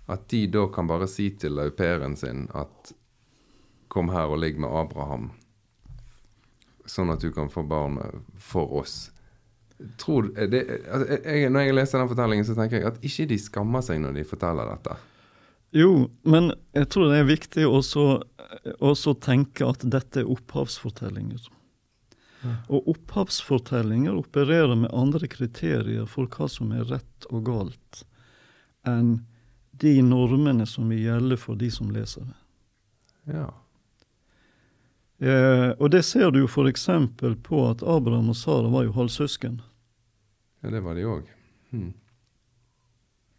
at de da kan bare si til au pairen sin at kom her og ligg med Abraham, sånn at du kan få barn for oss. Tror det, altså, jeg, Når jeg leser den fortellingen, så tenker jeg at ikke de skammer seg når de forteller dette. Jo, men jeg tror det er viktig også også tenke at dette er opphavsfortellinger. Og opphavsfortellinger opererer med andre kriterier for hva som er rett og galt, enn de normene som vil gjelde for de som leser det. Ja. Eh, og det ser du jo f.eks. på at Abraham og Sara var jo halvsøsken. ja, det var de òg. Hmm.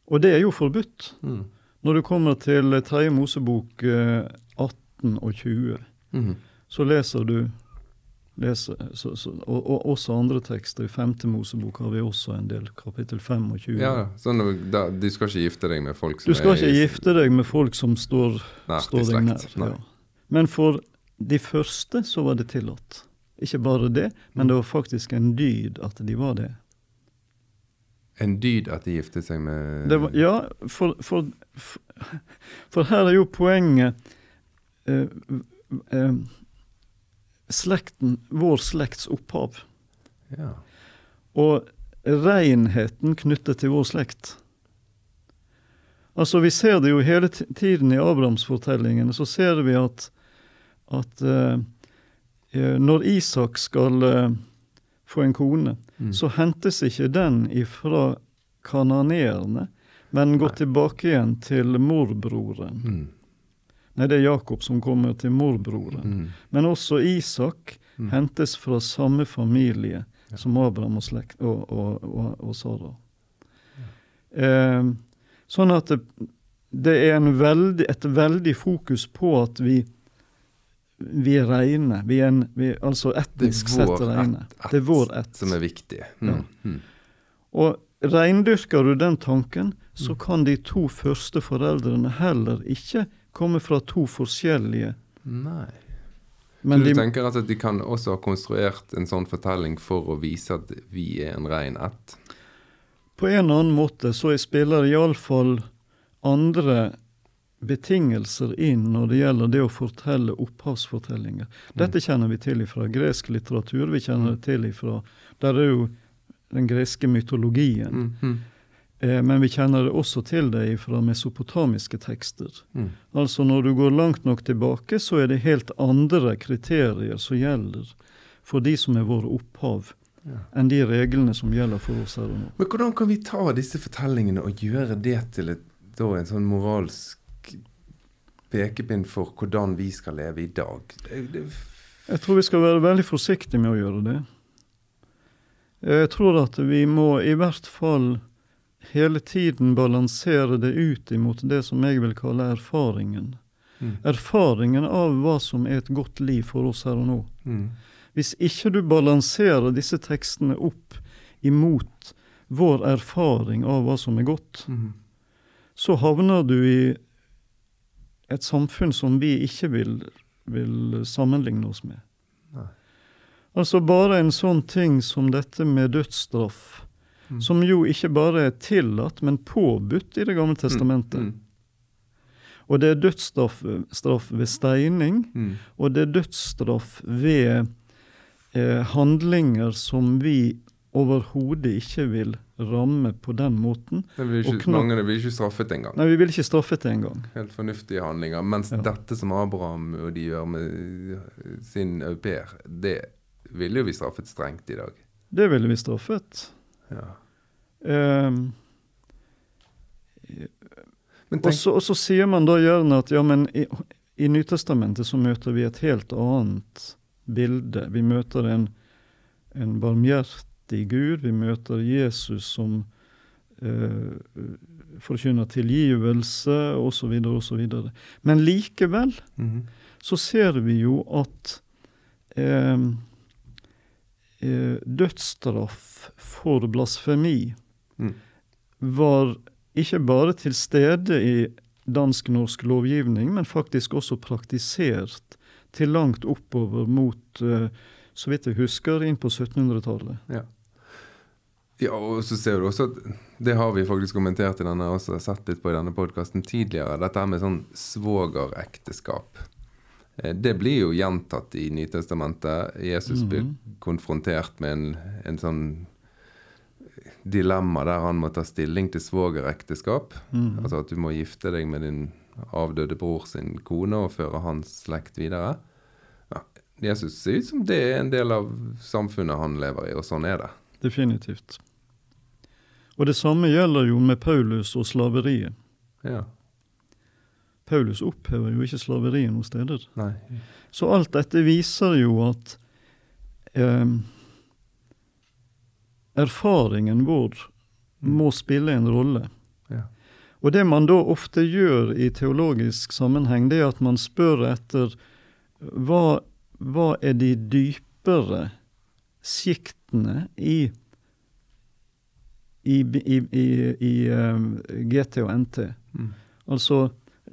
Og det er jo forbudt. Hmm. Når du kommer til tredje Mosebok eh, 18 og 20, hmm. så leser du leser, så, så, og, og også andre tekster. I femte Mosebok har vi også en del, kapittel 25. Ja, sånn, da, Du skal ikke gifte deg med folk som er Du skal er ikke gifte deg med folk som står, nært står deg nær. Ja. Men for de første så var det tillatt. Ikke bare det, men det var faktisk en dyd at de var det. En dyd at de giftet seg med det var, ja, for, for, for, for her er jo poenget eh, eh, Slekten, vår slekts opphav. Ja. Og renheten knyttet til vår slekt. Altså Vi ser det jo hele tiden i Abrahamsfortellingene. Så ser vi at, at eh, eh, når Isak skal eh, få en kone, Mm. så hentes ikke den ifra kananeerne, men går Nei. tilbake igjen til morbroren. Mm. Nei, det er Jakob som kommer til morbroren. Mm. Men også Isak Mm. hentes fra samme familie Ja. som Abraham og, slekt, og, og, og, og Sara. Eh, sånn at det, det er en veldig, et veldig fokus på at vi vi er reine. Vi er en, vi, altså etnisk er sett reine. Det er vår ett. Som er viktig. Mm. Ja. Mm. Og reindyrker du den tanken, så Mm. kan de to første foreldrene heller ikke komme fra to forskjellige Nei. Men så du de, tenker at de kan også ha konstruert en sånn fortelling for å vise at vi er en rein ett? på en eller annen måte så spiller iallfall andre betingelser inn når det gjelder det å fortelle opphavsfortellinger. Dette kjenner vi til fra gresk litteratur. Vi kjenner det til fra Der er jo den greske mytologien. Mm. Mm. Eh, men vi kjenner det også til det fra mesopotamiske tekster. Mm. Altså når du går langt nok tilbake, så er det helt andre kriterier som gjelder for de som er våre opphav, Ja. enn de reglene som gjelder for oss her og nå. Men hvordan kan vi ta disse fortellingene og gjøre det til et, da, en sånn moralsk pekepinn for hvordan vi skal leve i dag? Det, det, Jeg tror vi skal være veldig forsiktige med å gjøre det. Jeg tror at vi må i hvert fall hele tiden balansere det ut imot det som jeg vil kalle erfaringen. mm. Erfaringen av hva som er et godt liv for oss her og nå. Mm. Hvis ikke du balanserer disse tekstene opp imot vår erfaring av hva som er godt, Mm. så havner du i et samfunn som vi ikke vil, vil sammenligne oss med. Nei. Altså bare en sånn ting som dette med dødsstraff, Mm. som jo ikke bare er tillatt, men påbudt i Det gamle testamentet. Mm. Og det er dødsstraff straff ved steining, Mm. og det er dødsstraff ved eh, handlinger som vi overhodet ikke vil ramme på den måten. Det vil ikke, knapt- mange vil ikke straffet engang. Nei, vi vil ikke straffet engang. Helt fornuftige handlinger. Mens Ja. dette som Abraham og de gjør med sin au pair, det ville jo vi straffet strengt i dag. Det ville vi straffet. Ja. Um, og så sier man da gjerne at ja, men i, i Nytestamentet så møter vi et helt annet bilde. Vi møter en, en barmhjertig Gud. Vi møter Jesus som eh, forkynner tilgivelse, osv., osv. Men likevel Mhm. så ser vi jo at eh, eh, dødsstraff for blasfemi Mm. var ikke bare til stede i dansk-norsk lovgivning, men faktisk også praktisert til langt oppover mot, eh, så vidt jeg husker, inn på 1700-tallet. Ja. Ja, og så ser du også at det har vi faktisk kommentert i denne, også sett litt på i denne podkasten tidligere. Dette med sånn svogerekteskap. Eh, Det blir jo gjentatt i Nytestamentet. Jesus blir Mhm. konfrontert med en, en sånn dilemma der han må ta stilling til svogerekteskap. Mm. Altså at du må gifte deg med din avdøde bror sin kone og føre hans slekt videre. Ja, Jesus ser ut som det er en del av samfunnet han lever i, og sånn er det. Definitivt. Og det samme gjelder jo med Paulus og slaveriet. Ja. Paulus opphever jo ikke slaveriet noen steder. Nei. Så alt dette viser jo at eh, erfaringen vår Mm. må spille en rolle. Ja. Og det man da ofte gjør i teologisk sammenheng, det er at man spør etter hva, hva er de dypere siktene i i, i, i, i eh, GT og NT. Mm. Altså,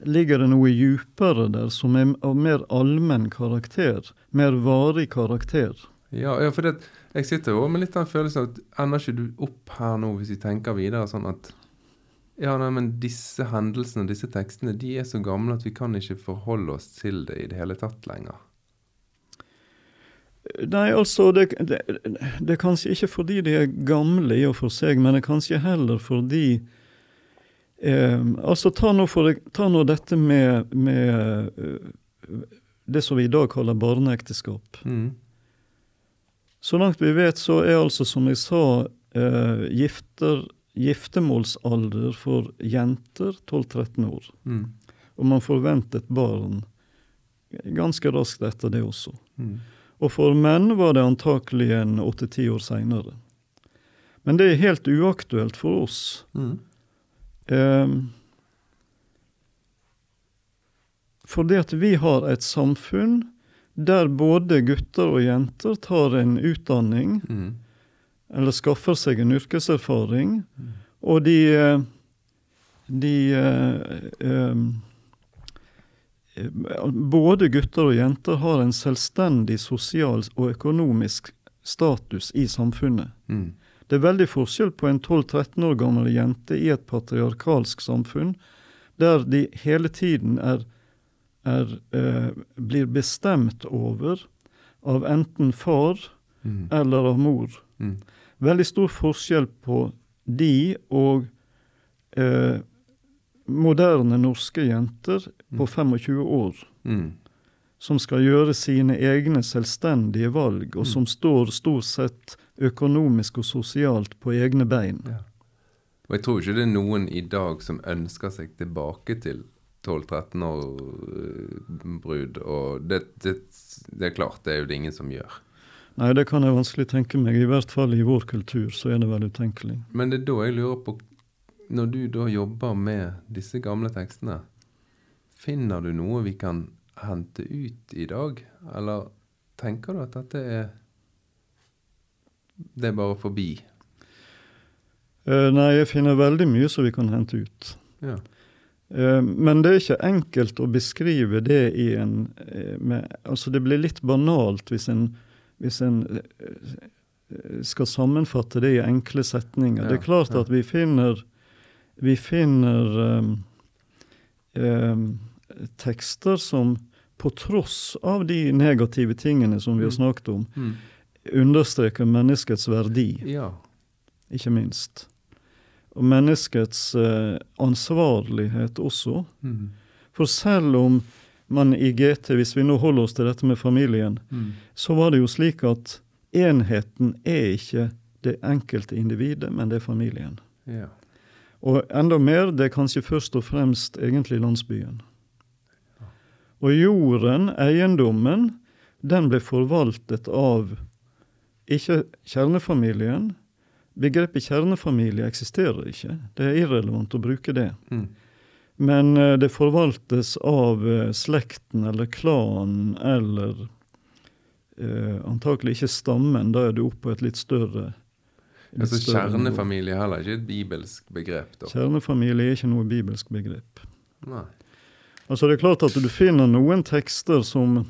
ligger det noe djupere der som er av mer allmenn karakter? Mer varig karakter? Ja, ja, for det, jeg sitter jo med litt den følelsen at ender ikke du opp her nå hvis vi tenker videre sånn at ja, nei, men disse hendelsene, disse tekstene, de er så gamle at vi kan ikke forholde oss til det i det hele tatt lenger. Nei, altså, det, det, det er kanskje ikke fordi de er gamle i og for seg, men det er kanskje heller fordi eh, Altså, ta nå, for, ta nå dette med, med eh, det som vi i dag kaller barneekteskap. Mm. Så langt vi vet, så er altså, som jeg sa, eh, gifter, giftermålsalder for jenter 12-13 år. Mm. Og man forventet barn ganske raskt etter det også. Mm. Og for menn var det antakelig en åtte-ti år seinere. Men det er helt uaktuelt for oss. Mm. Eh, fordi at vi har et samfunn der både gutter og jenter tar en utdanning, Mm. eller skaffer seg en yrkeserfaring, Mm. og de, eh, de eh, eh, Både gutter og jenter har en selvstendig sosial og økonomisk status i samfunnet. Mm. Det er veldig forskjell på en 12-13 år gammel jente i et patriarkalsk samfunn, der de hele tiden er, er, eh, blir bestemt over av enten far Mm. eller av mor. Mm. Veldig stor forskjell på de og eh, moderne norske jenter på 25 år, Mm. som skal gjøre sine egne selvstendige valg, og som står stort sett økonomisk og sosialt på egne bein. Ja. Og jeg tror ikke det er noen i dag som ønsker seg tilbake til 12-13 år eh, brud, og det, det, det er klart, det er jo det ingen som gjør. Nei, det kan jeg vanskelig tenke meg. I hvert fall i vår kultur så er det vel utenkelig. Men det er da jeg lurer på, når du da jobber med disse gamle tekstene, finner du noe vi kan hente ut i dag? Eller tenker du at dette er Det er bare forbi? Eh, nei, jeg finner veldig mye som vi kan hente ut. Ja. Eh, men det er ikke enkelt å beskrive det i en eh, med, Altså, det blir litt banalt hvis en, hvis en skal sammenfatte det i enkle setninger. Ja, det er klart ja. at vi finner Vi finner um, um, tekster som på tross av de negative tingene som vi har Mm. snakket om, Mm. understreker menneskets verdi ja. ikke minst. Og menneskets eh, ansvarlighet også. Mm. For selv om man i GT, hvis vi nå holder oss til dette med familien, Mm. så var det jo slik at enheten er ikke det enkelte individet, men det er familien. ja. Og enda mer, det er kanskje først og fremst egentlig landsbyen. Og jorden, eiendommen, den ble forvaltet av ikke kjernefamilien. Begrepet kjernefamilie eksisterer ikke. Det er irrelevant å bruke det. Mm. Men eh, det forvaltes av eh, slekten eller klanen eller eh, antakelig ikke stammen. Da er du oppe på et litt større Altså. Kjernefamilie er heller ikke et bibelsk begrep, da. Kjernefamilie er ikke noe bibelsk begrep. Nei. Altså Det er klart at du finner noen tekster som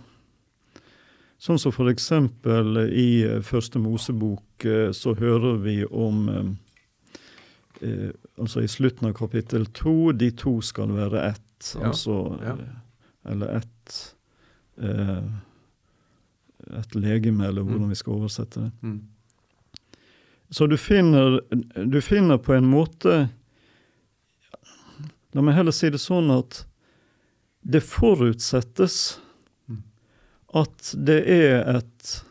Sånn som eksempel i eh, Første Mosebok eh, så hører vi om eh, Altså i slutten av kapittel to, de to skal være ett. Ja, Altså ja. Eller ett eh, Et legeme, eller hvordan Mm. vi skal oversette det. Mm. Så du finner, du finner på en måte La meg heller si det sånn at det forutsettes Mm. at det er et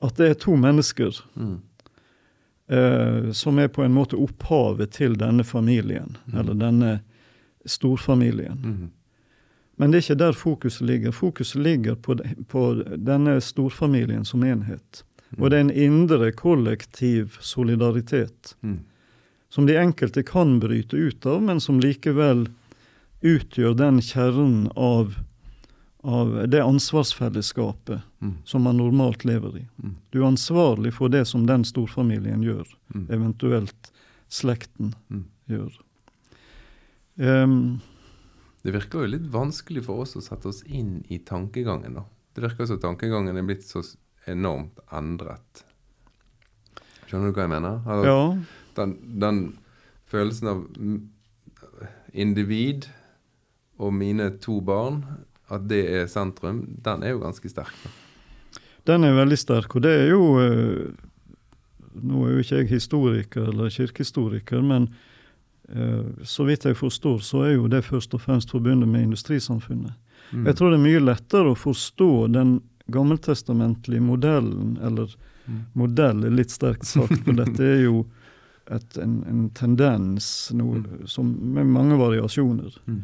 At det er to mennesker Mm. eh, som er på en måte opphavet til denne familien, Mm. eller denne storfamilien. Mm. Men det er ikke der fokuset ligger. Fokuset ligger på, på denne storfamilien som enhet. Og det er en indre kollektiv solidaritet Mm. som de enkelte kan bryte ut av, men som likevel utgjør den kjernen av, av det ansvarsfellesskapet Mm. som man normalt lever i. Mm. Du er ansvarlig for det som den storfamilien gjør, Mm. eventuelt slekten Mm. gjør. Um, Det virker jo litt vanskelig for oss å sette oss inn i tankegangen, da. Det virker som tankegangen er blitt så enormt endret. Skjønner du hva jeg mener? Altså, ja, den, den følelsen av individ og mine to barn, at det er sentrum, den er jo ganske sterk. Den er veldig sterk, og det er jo eh, Nå er jo ikke jeg historiker eller kirkehistoriker, men eh, så vidt jeg forstår, så er jo det først og fremst forbundet med industrisamfunnet. Mm. Jeg tror det er mye lettere å forstå den gammeltestamentlige modellen, eller Mm. modell er litt sterkt sagt, for dette er jo et, en, en tendens noe, som, med mange variasjoner. Mm.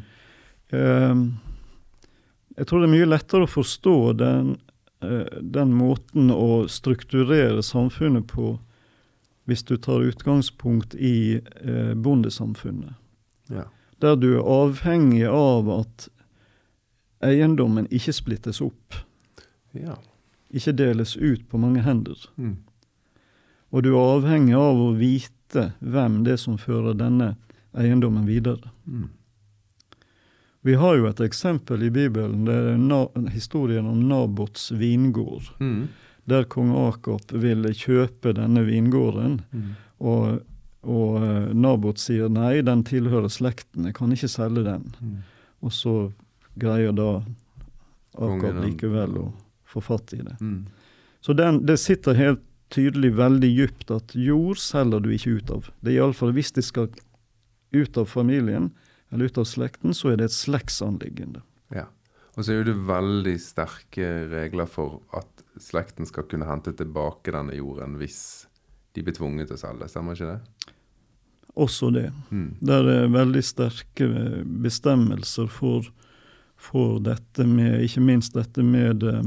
Eh, jeg tror det er mye lettere å forstå den, eh, den måten å strukturere samfunnet på hvis du tar utgangspunkt i eh, bondesamfunnet. Ja. Der du er avhengig av at eiendommen ikke splittes opp, ja. ikke deles ut på mange hender. Mm. Og du er avhengig av å vite hvem det er som fører denne eiendommen videre. Mm. Vi har jo et eksempel i Bibelen, det er na historien om Nabots vingård. Mm. Der kong Akop ville kjøpe denne vingården, Mm. og, og eh, Nabot sier nei, den tilhører slekten, jeg kan ikke selge den. Mm. Og så greier da Akop likevel å få fatt i det. Mm. Så den, det sitter helt tydelig veldig djupt at jord selger du ikke ut av. Det er iallfall hvis det skal ut av familien eller ut av slekten, så er det et slektsanliggende. Ja. Og så er det veldig sterke regler for at slekten skal kunne hente tilbake denne jorden hvis de blir tvunget til å selge. Stemmer ikke det? Også det. Mm. Der er veldig sterke bestemmelser for, for dette med Ikke minst dette med eh,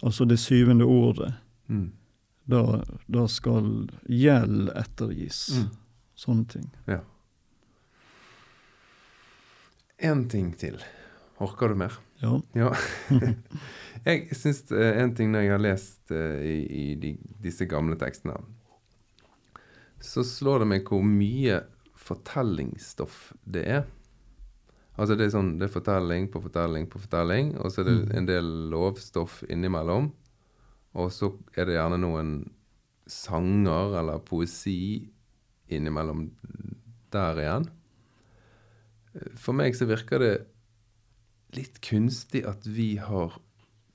altså det syvende året. Mm. Da, da skal gjeld ettergis. Mm. Sånne ting. Ja. En ting til. Orker du mer? Ja. Ja. [laughs] jeg syns en ting når jeg har lest eh, i, i de, disse gamle tekstene, så slår det meg hvor mye fortellingsstoff det er. Altså det er sånn, det er fortelling på fortelling på fortelling, og så er det en del lovstoff innimellom. Og så er det gjerne noen sanger eller poesi innimellom der igjen. For meg så virker det litt kunstig at vi har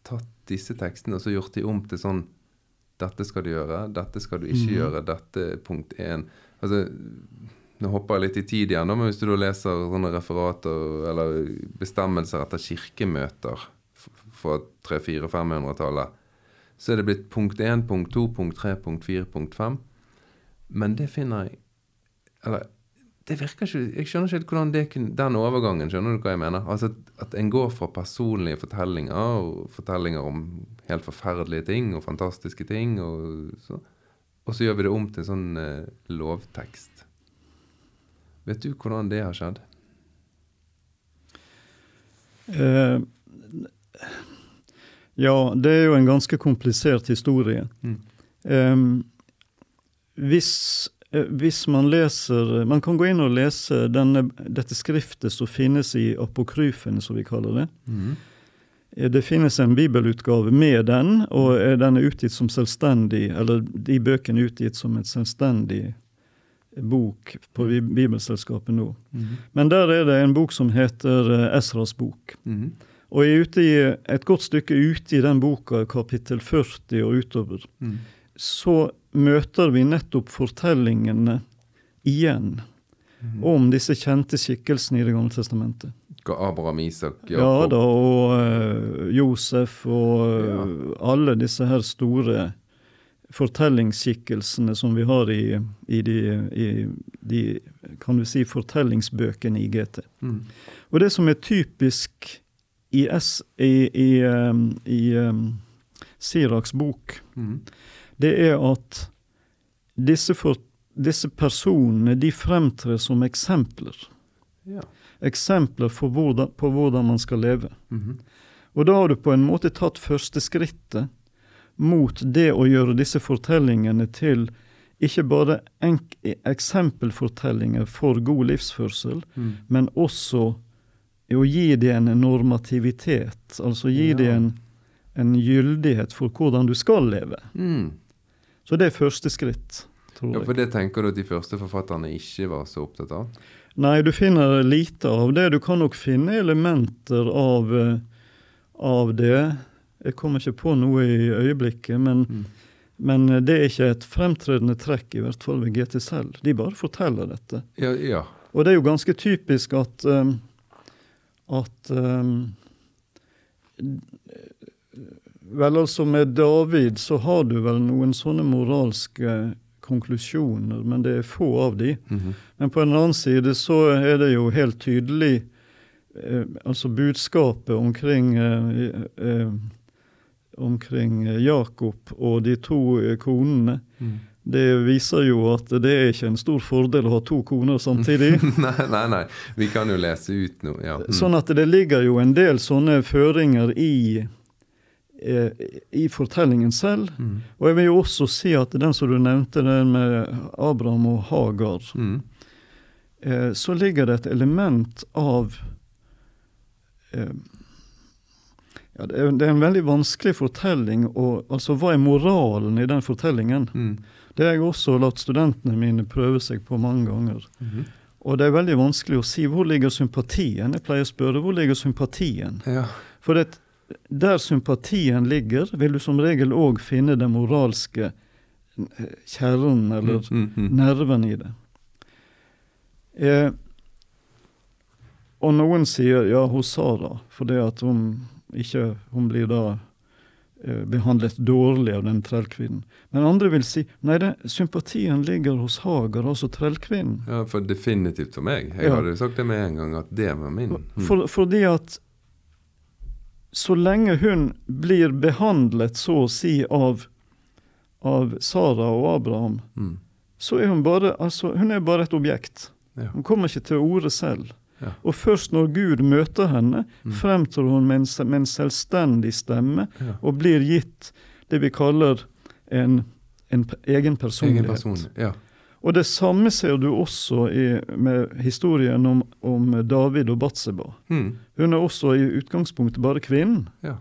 tatt disse tekstene og så gjort de om til sånn Dette skal du gjøre, dette skal du ikke mm. gjøre, dette er punkt én. Altså, nå hopper jeg litt i tid igjen, men hvis du da leser sånne referater eller bestemmelser etter kirkemøter fra 300-400-500-tallet, så er det blitt punkt 1, punkt 2, punkt 3, punkt 4, punkt 5. Men det finner jeg Eller det virker ikke Jeg skjønner ikke helt hvordan det kunne, den overgangen Skjønner du hva jeg mener? Altså at, at en går fra personlige fortellinger og fortellinger om helt forferdelige ting og fantastiske ting, og så, og så gjør vi det om til en sånn eh, lovtekst. Vet du hvordan det har skjedd? Eh, ja, det er jo en ganske komplisert historie. Mm. Eh, hvis, hvis man leser Man kan gå inn og lese denne, dette skriftet som finnes i apokryfene, som vi kaller det. Mm. Eh, Det finnes en bibelutgave med den, og eh, den er utgitt som selvstendig, eller de bøkene er utgitt som et selvstendig bok på Bibelselskapet nå. Mm. Men der er det en bok som heter eh, Esras bok. Mm. Og jeg er ute i, et godt stykke ute i den boka, kapittel 40 og utover, Mm. Så møter vi nettopp fortellingene igjen mm. om disse kjente skikkelsene i Det gamle testamentet. Abraham, Isak, Ja Jakob da, og uh, Josef og ja. alle disse her store fortellingsskikkelsene som vi har i, i, de, i de, kan du si, fortellingsbøkene i GT. Mm. Og det som er typisk i, S, i, i, um, i um, Siraks bok, Mm. Det er at disse, for, disse personene de fremtrer som eksempler. Ja. Eksempler hvordan, på hvordan man skal leve. Mhm. Og da har du på en måte tatt første skrittet mot det å gjøre disse fortellingene til ikke bare enk eksempelfortellinger for god livsførsel, Mm. men også å gi det en normativitet. Altså gi Ja. det en, en gyldighet for hvordan du skal leve. Mm. Så det er første skritt, tror jeg. Ja, for det tenker du at de første forfatterne ikke var så opptatt av? Nei, du finner lite av det. Du kan nok finne elementer av, eh, av det. Jeg kommer ikke på noe i øyeblikket, men, Mm. men det er ikke et fremtredende trekk, i hvert fall ved GT selv. De bare forteller dette. Ja, ja. Og det er jo ganske typisk at um, at um, Vel, altså med David så har du vel noen sånne moralske konklusjoner, men det er få av de. Mhm. Men på en annen side så er det jo helt tydelig eh, altså budskapet omkring eh, eh, omkring Jakob og de to eh, konene. Mm. Det viser jo at det er ikke en stor fordel å ha to koner samtidig. [laughs] nei, nei, nei. Vi kan jo lese ut noe. Ja. Mm. Sånn at det ligger jo en del sånne føringer i, i fortellingen selv. Mm. Og jeg vil jo også si at den som du nevnte, den med Abraham og Hagar, Mm. eh, så ligger det et element av eh, ja, det, er, det er en veldig vanskelig fortelling. Og, altså, hva er moralen i den fortellingen? Mm. Det har jeg også latt studentene mine prøve seg på mange ganger. -hmm. Og det er veldig vanskelig å si hvor ligger sympatien. Jeg pleier å spørre hvor ligger sympatien. Ja. For det, der sympatien ligger, vil du som regel òg finne den moralske eh, kjernen, eller Mm, mm, mm. nerven i det. Eh, og noen sier ja, hos Sara, fordi at hun ikke Hun blir da eh, behandlet dårlig av den trellkvinnen. Men andre vil si nei, det, sympatien ligger hos Hager, altså trellkvinnen. ja, for definitivt for meg. Jeg Ja. hadde sagt det med en gang, at det var min. Mm. For, fordi at så lenge hun blir behandlet så å si av, av Sara og Abraham, Mm. så er hun bare altså, hun er bare et objekt. Ja. Hun kommer ikke til orde selv. Ja. Og først når Gud møter henne, Mm. fremtrår hun med en, med en selvstendig stemme Ja. og blir gitt det vi kaller en, en egen personlighet. Egen person. Ja. Og det samme ser du også i, med historien om, om David og Batseba. Mm. Hun er også i utgangspunktet bare kvinnen. ja.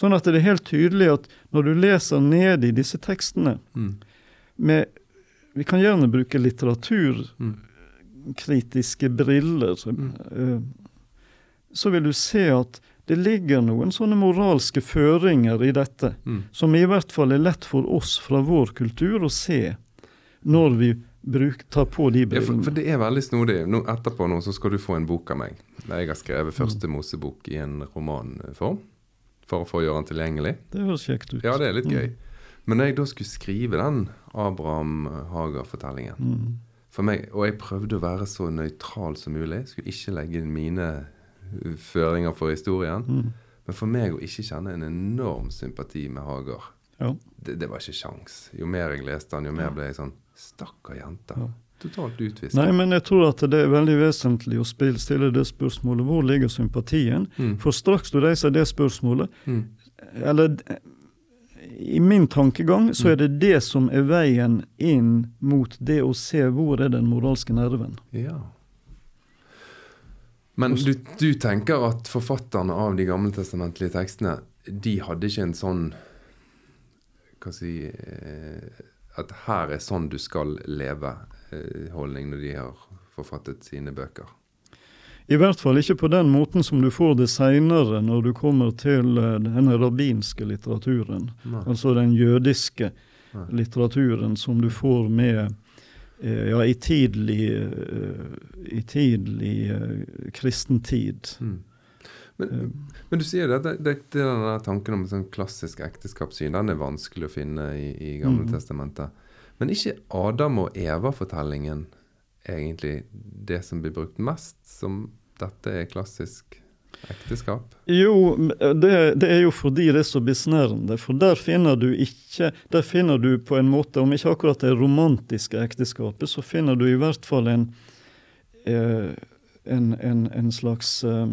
Sånn at det er helt tydelig at når du leser ned i disse tekstene Mm. med Vi kan gjerne bruke litteraturkritiske Mm. briller. Mm. Så vil du se at det ligger noen sånne moralske føringer i dette, Mm. som i hvert fall er lett for oss fra vår kultur å se når vi bruk, tar på de Ja, for, for det er veldig snodig. Nå, etterpå nå så skal du få en bok av meg. Jeg har skrevet første Mm. Mosebok i en romanform. For å få gjøre den tilgjengelig. Det høres kjekt ut. Ja, det er litt Mm. gøy. Men når jeg da skulle skrive den Abraham Hager-fortellingen Mm. for meg, Og jeg prøvde å være så nøytral som mulig. Skulle ikke legge inn mine uh, føringer for historien. Mm. Men for meg å ikke kjenne en enorm sympati med Hagar, Ja. det, det var ikke sjans. Jo mer jeg leste den, jo mer ble jeg sånn Stakkar jente. Ja. Totalt utvist. Nei, men jeg tror at det er veldig vesentlig å stille det spørsmålet hvor ligger sympatien? Mm. For straks du reiser det spørsmålet, Mm. eller i min tankegang, så er det det som er veien inn mot det å se hvor er den moralske nerven. Ja. Men du, du tenker at forfatterne av de gammeltestamentlige tekstene, de hadde ikke en sånn Hva si eh, At her er sånn du skal leve-holdning når de har forfattet sine bøker. I hvert fall ikke på den måten som du får det seinere, når du kommer til den denne rabbinske litteraturen. Nei. Altså den jødiske Nei. litteraturen som du får med eh, ja, i tidlig, eh, i tidlig eh, kristen tid. Mm. Men, men du sier det, det, det, det denne tanken om et sånn klassisk ekteskapssyn, den er vanskelig å finne i, i Gamle mm. testamentet. Men ikke Adam og Eva-fortellingen egentlig det som blir brukt mest som dette er klassisk ekteskap? Jo, det, det er jo fordi det er så besnærende. For der finner du ikke Der finner du på en måte, om ikke akkurat det romantiske ekteskapet, så finner du i hvert fall en eh, en, en, en slags eh,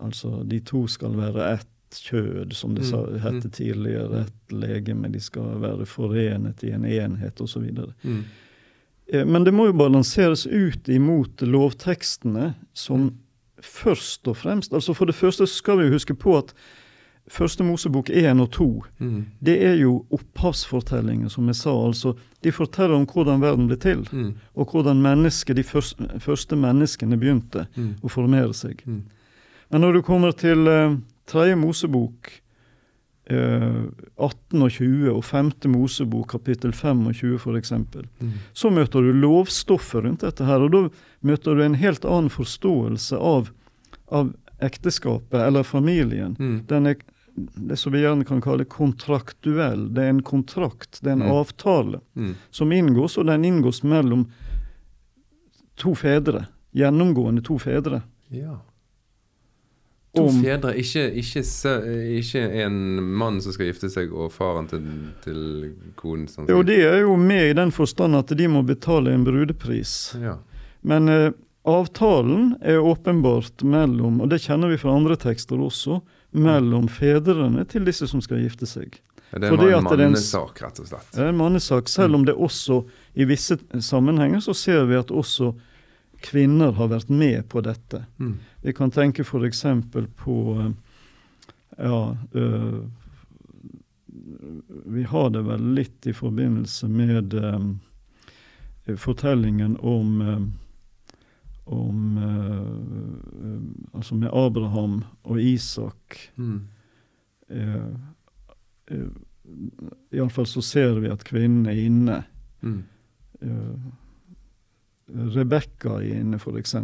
Altså, de to skal være ett kjød, som det Mm, hette mm. tidligere. Ett legeme. De skal være forenet i en enhet, osv. Mm. Eh, Men det må jo balanseres ut imot lovtekstene, som først og fremst altså For det første skal vi huske på at Første Mosebok 1 og 2 Mm. det er jo opphavsfortellinger, som jeg sa. altså De forteller om hvordan verden ble til, Mm. og hvordan de første, første menneskene begynte Mm. å formere seg. Mm. Men når du kommer til eh, tredje Mosebok eh, 18 og 20, og femte Mosebok kapittel 25 f.eks., Mm. så møter du lovstoffet rundt dette her, og da møter du en helt annen forståelse av, av ekteskapet eller familien. Mm. Den er det som vi gjerne kan kalle kontraktuell. Det er en kontrakt, det er en Mm. avtale Mm. som inngås, og den inngås mellom to fedre. Gjennomgående to fedre. Ja. To Om- fedre, ikke, ikke, ikke en mann som skal gifte seg, og faren til, til konen. Sånn Jo, de er jo med i den forstand at de må betale en brudepris. Ja. Men eh, avtalen er åpenbart mellom, og det kjenner vi fra andre tekster også, mellom fedrene til disse som skal gifte seg. Ja, Det er en mannesak, rett og slett. Det er en mannesak, selv om det også i visse sammenhenger så ser vi at også kvinner har vært med på dette. Mm. Vi kan tenke f.eks. på eh, ja, øh, Vi har det vel litt i forbindelse med øh, fortellingen om øh, om Altså med Abraham og Isak. Mm. Iallfall så ser vi at kvinnen er inne. Mm. Rebekka er inne, f.eks.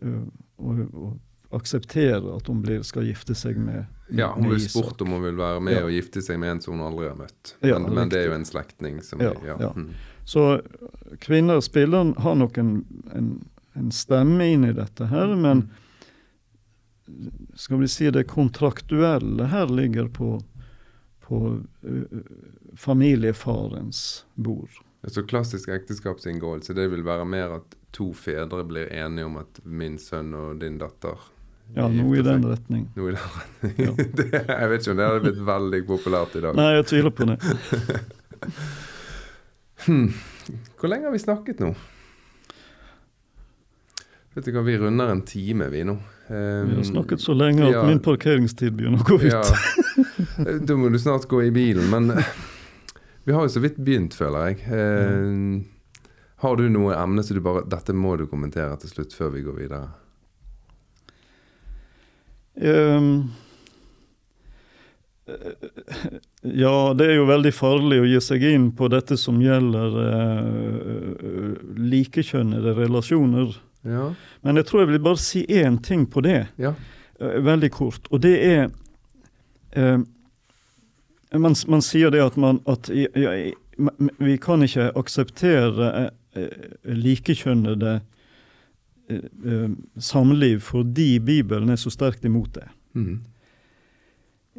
Uh, og, og aksepterer at hun blir, skal gifte seg med Isak. Ja, hun blir spurt om hun vil være med Ja. og gifte seg med en som hun aldri har møtt. Ja, men, men det er jo en slektning som Ja, ja. ja. Mm. Så kvinner spiller, har nok en, en, en stemme inn i dette her, men skal vi si det kontraktuelle her ligger på, på uh, familiefarens bord. Så klassisk ekteskapsinngåelse, det vil være mer at to fedre blir enige om at min sønn og din datter Ja, noe i den retning. Noe i den retning. [laughs] det, jeg vet ikke om det hadde blitt veldig populært i dag. Nei, jeg tviler på det. [laughs] Hmm. Hvor lenge har vi snakket nå? Vet du hva, vi runder en time, vi nå. Um, Vi har snakket så lenge at ja. min parkeringstid begynner å gå ut. Ja. [laughs] Da må du snart gå i bilen, men vi har jo så vidt begynt, føler jeg. Eh, har du noe emne som du bare Dette må du kommentere til slutt, før vi går videre. Eh, ja, det er jo veldig farlig å gi seg inn på dette som gjelder uh, likekjønnede relasjoner. Ja. Men jeg tror jeg vil bare si én ting på det, ja. uh, veldig kort. Og det er eh, man, man sier det at man at ja, Vi kan ikke akseptere eh, eh, likekjønnede eh, eh, samliv fordi Bibelen er så sterkt imot det.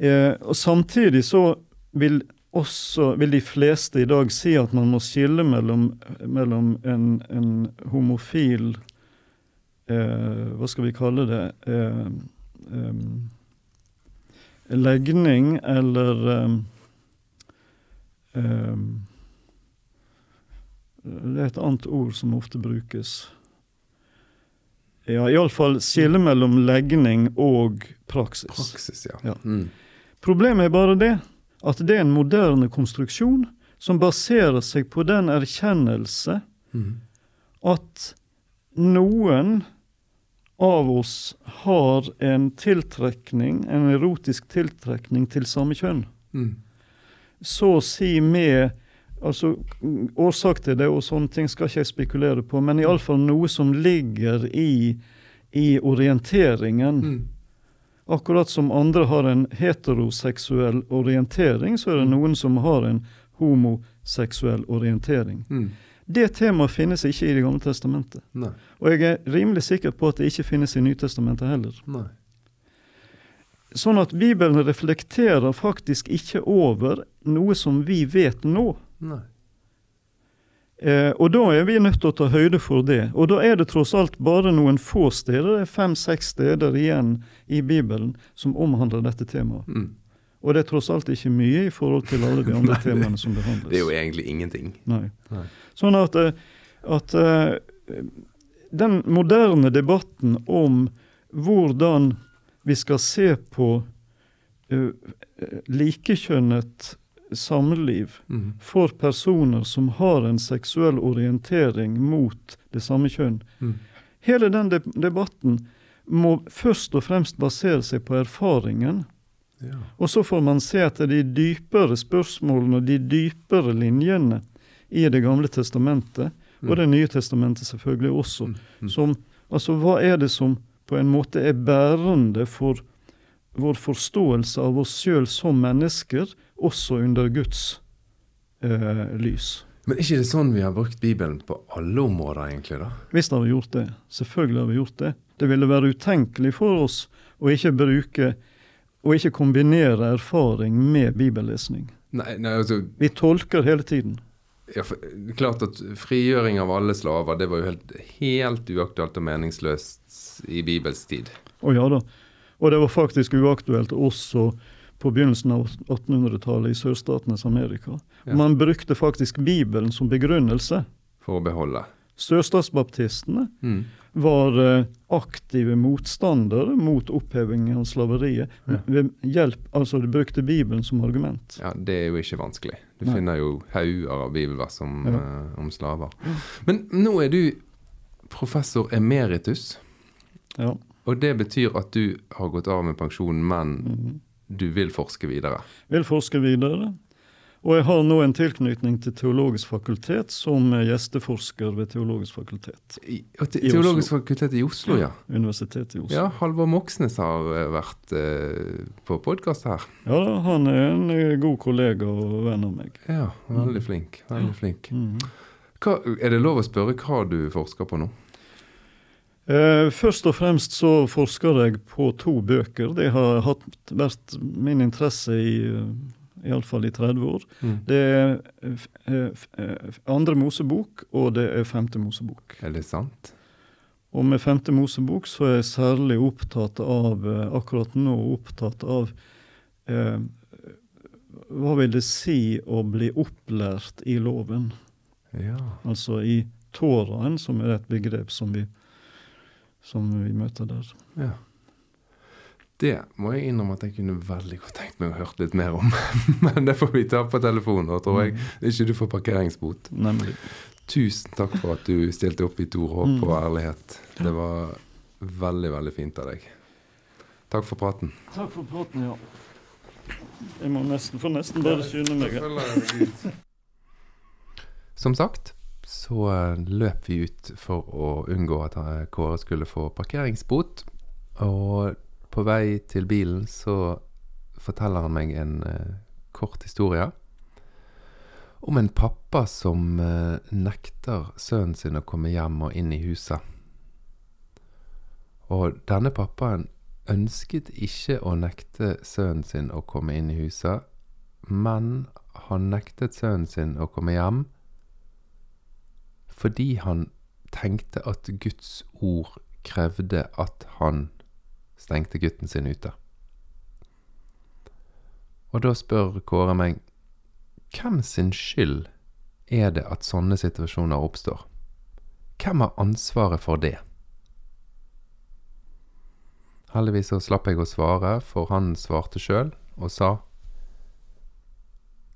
Eh, og Samtidig så vil, også, vil de fleste i dag si at man må skille mellom, mellom en, en homofil eh, Hva skal vi kalle det? Eh, em, legning eller em, em, Det er et annet ord som ofte brukes. Ja, iallfall skille mellom legning og praksis. Praksis, ja. Ja. Mm. Problemet er bare det at det er en moderne konstruksjon som baserer seg på den erkjennelse mm. at noen av oss har en tiltrekning, en erotisk tiltrekning til samme kjønn. Mm. så å si med Altså, Årsak til det og sånne ting skal ikke jeg spekulere på, men iallfall noe som ligger i, i orienteringen. Mm. Akkurat som andre har en heteroseksuell orientering, så er det Mm. noen som har en homoseksuell orientering. Mm. Det temaet finnes ikke i Det gamle testamentet. Nei. Og jeg er rimelig sikker på at det ikke finnes i Nytestamentet heller. Nei. Sånn at Bibelen reflekterer faktisk ikke over noe som vi vet nå. Nei. Eh, og da er vi nødt til å ta høyde for det. Og da er det tross alt bare noen få steder, det er fem-seks steder igjen i Bibelen som omhandler dette temaet. Mm. Og det er tross alt ikke mye i forhold til alle de [laughs] andre Nei, temaene som behandles. Det er jo egentlig ingenting. Nei. Nei. Sånn at, eh, at eh, den moderne debatten om hvordan vi skal se på eh, likekjønnet samliv Mm. for personer som har en seksuell orientering mot det samme kjønn. Mm. Hele den de debatten må først og fremst basere seg på erfaringen. Ja. Og så får man se etter de dypere spørsmålene og de dypere linjene i Det gamle testamentet, og Det nye testamentet selvfølgelig også. Mm. Mm. Som, altså, hva er det som på en måte er bærende for vår forståelse av oss sjøl som mennesker, også under Guds eh, lys? Men er ikke det sånn vi har brukt Bibelen på alle områder, egentlig? da? Visst har vi gjort det. Selvfølgelig har vi gjort det. Det ville være utenkelig for oss å ikke bruke og ikke kombinere erfaring med bibellesning. Nei, nei altså, Vi tolker hele tiden. ja, for, klart at frigjøring av alle slaver, det var jo helt, helt uaktuelt og meningsløst i Bibels tid. Å ja da. Og det var faktisk uaktuelt også på begynnelsen av 1800-tallet i sørstatenes Amerika. Ja. Man brukte faktisk Bibelen som begrunnelse. For å beholde. Sørstatsbaptistene Mm. var eh, aktive motstandere mot opphevingen av slaveriet. Ja. Hjelp, altså De brukte Bibelen som argument. Ja, Det er jo ikke vanskelig. Du Nei. finner jo hauger av bibelvers Ja. uh, om slaver. Men nå er du professor emeritus, Ja. og det betyr at du har gått av med pensjon, men Mhm. du vil forske videre. Vil forske videre. Og jeg har nå en tilknytning til Teologisk fakultet som gjesteforsker ved Teologisk fakultet. I, te I Teologisk fakultet i Oslo, ja. Universitetet i Oslo. Ja, Halvor Moxnes har eh, vært eh, på podkast her. Ja da, han er en eh, god kollega og venn av meg. Ja, veldig flink. Veldig flink. Mm. Hva, er det lov å spørre hva du forsker på nå? Eh, først og fremst så forsker jeg på to bøker. Det har hatt, vært min interesse i iallfall i 30 år. Det er eh, eh, eh, andre Mosebok, og det er femte Mosebok. Er det sant? Og med femte Mosebok så er jeg særlig opptatt av, akkurat nå opptatt av eh, Hva vil det si å bli opplært i loven? Ja. Altså i Toraen, som er et begrep som vi, som vi møter der. ja. Det må jeg innrømme at jeg kunne veldig godt tenkt meg å hørt litt mer om. [laughs] Men det får vi ta på telefonen, da tror jeg. Ikke du får parkeringsbot. Nemlig. Tusen takk for at du stilte opp i Tor håp Mm. og ærlighet. Det var veldig, veldig fint av deg. Takk for praten. Takk for praten, ja. Jeg må nesten, få nesten bare syne meg. Som sagt så eh, løp vi ut for å unngå at eh, Kåre skulle få parkeringsbot. Og på vei til bilen så forteller han meg en eh, kort historie om en pappa som eh, nekter sønnen sin å komme hjem og inn i huset. Og denne pappaen ønsket ikke å nekte sønnen sin å komme inn i huset, men han nektet sønnen sin å komme hjem fordi han tenkte at Guds ord krevde at han stengte gutten sin ute. Og da spør Kåre meg hvem sin skyld er det at sånne situasjoner oppstår? Hvem har ansvaret for det? Heldigvis så slapp jeg å svare, for han svarte sjøl og sa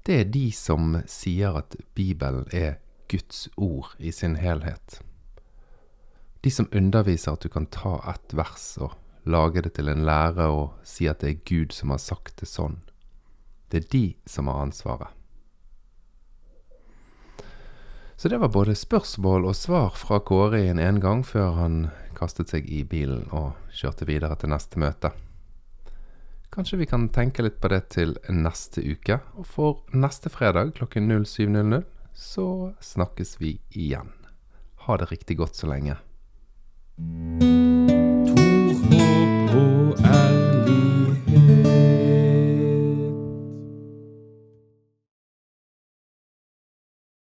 Det er de som sier at Bibelen er Guds ord i sin helhet. De som underviser at du kan ta ett vers og lage det til en lære og si at det er Gud som har sagt det sånn. Det er de som har ansvaret. Så det var både spørsmål og svar fra Kåre i en engang før han kastet seg i bilen og kjørte videre til neste møte. Kanskje vi kan tenke litt på det til neste uke, og for neste fredag klokken 07.00 så snakkes vi igjen. Ha det riktig godt så lenge. Oh, I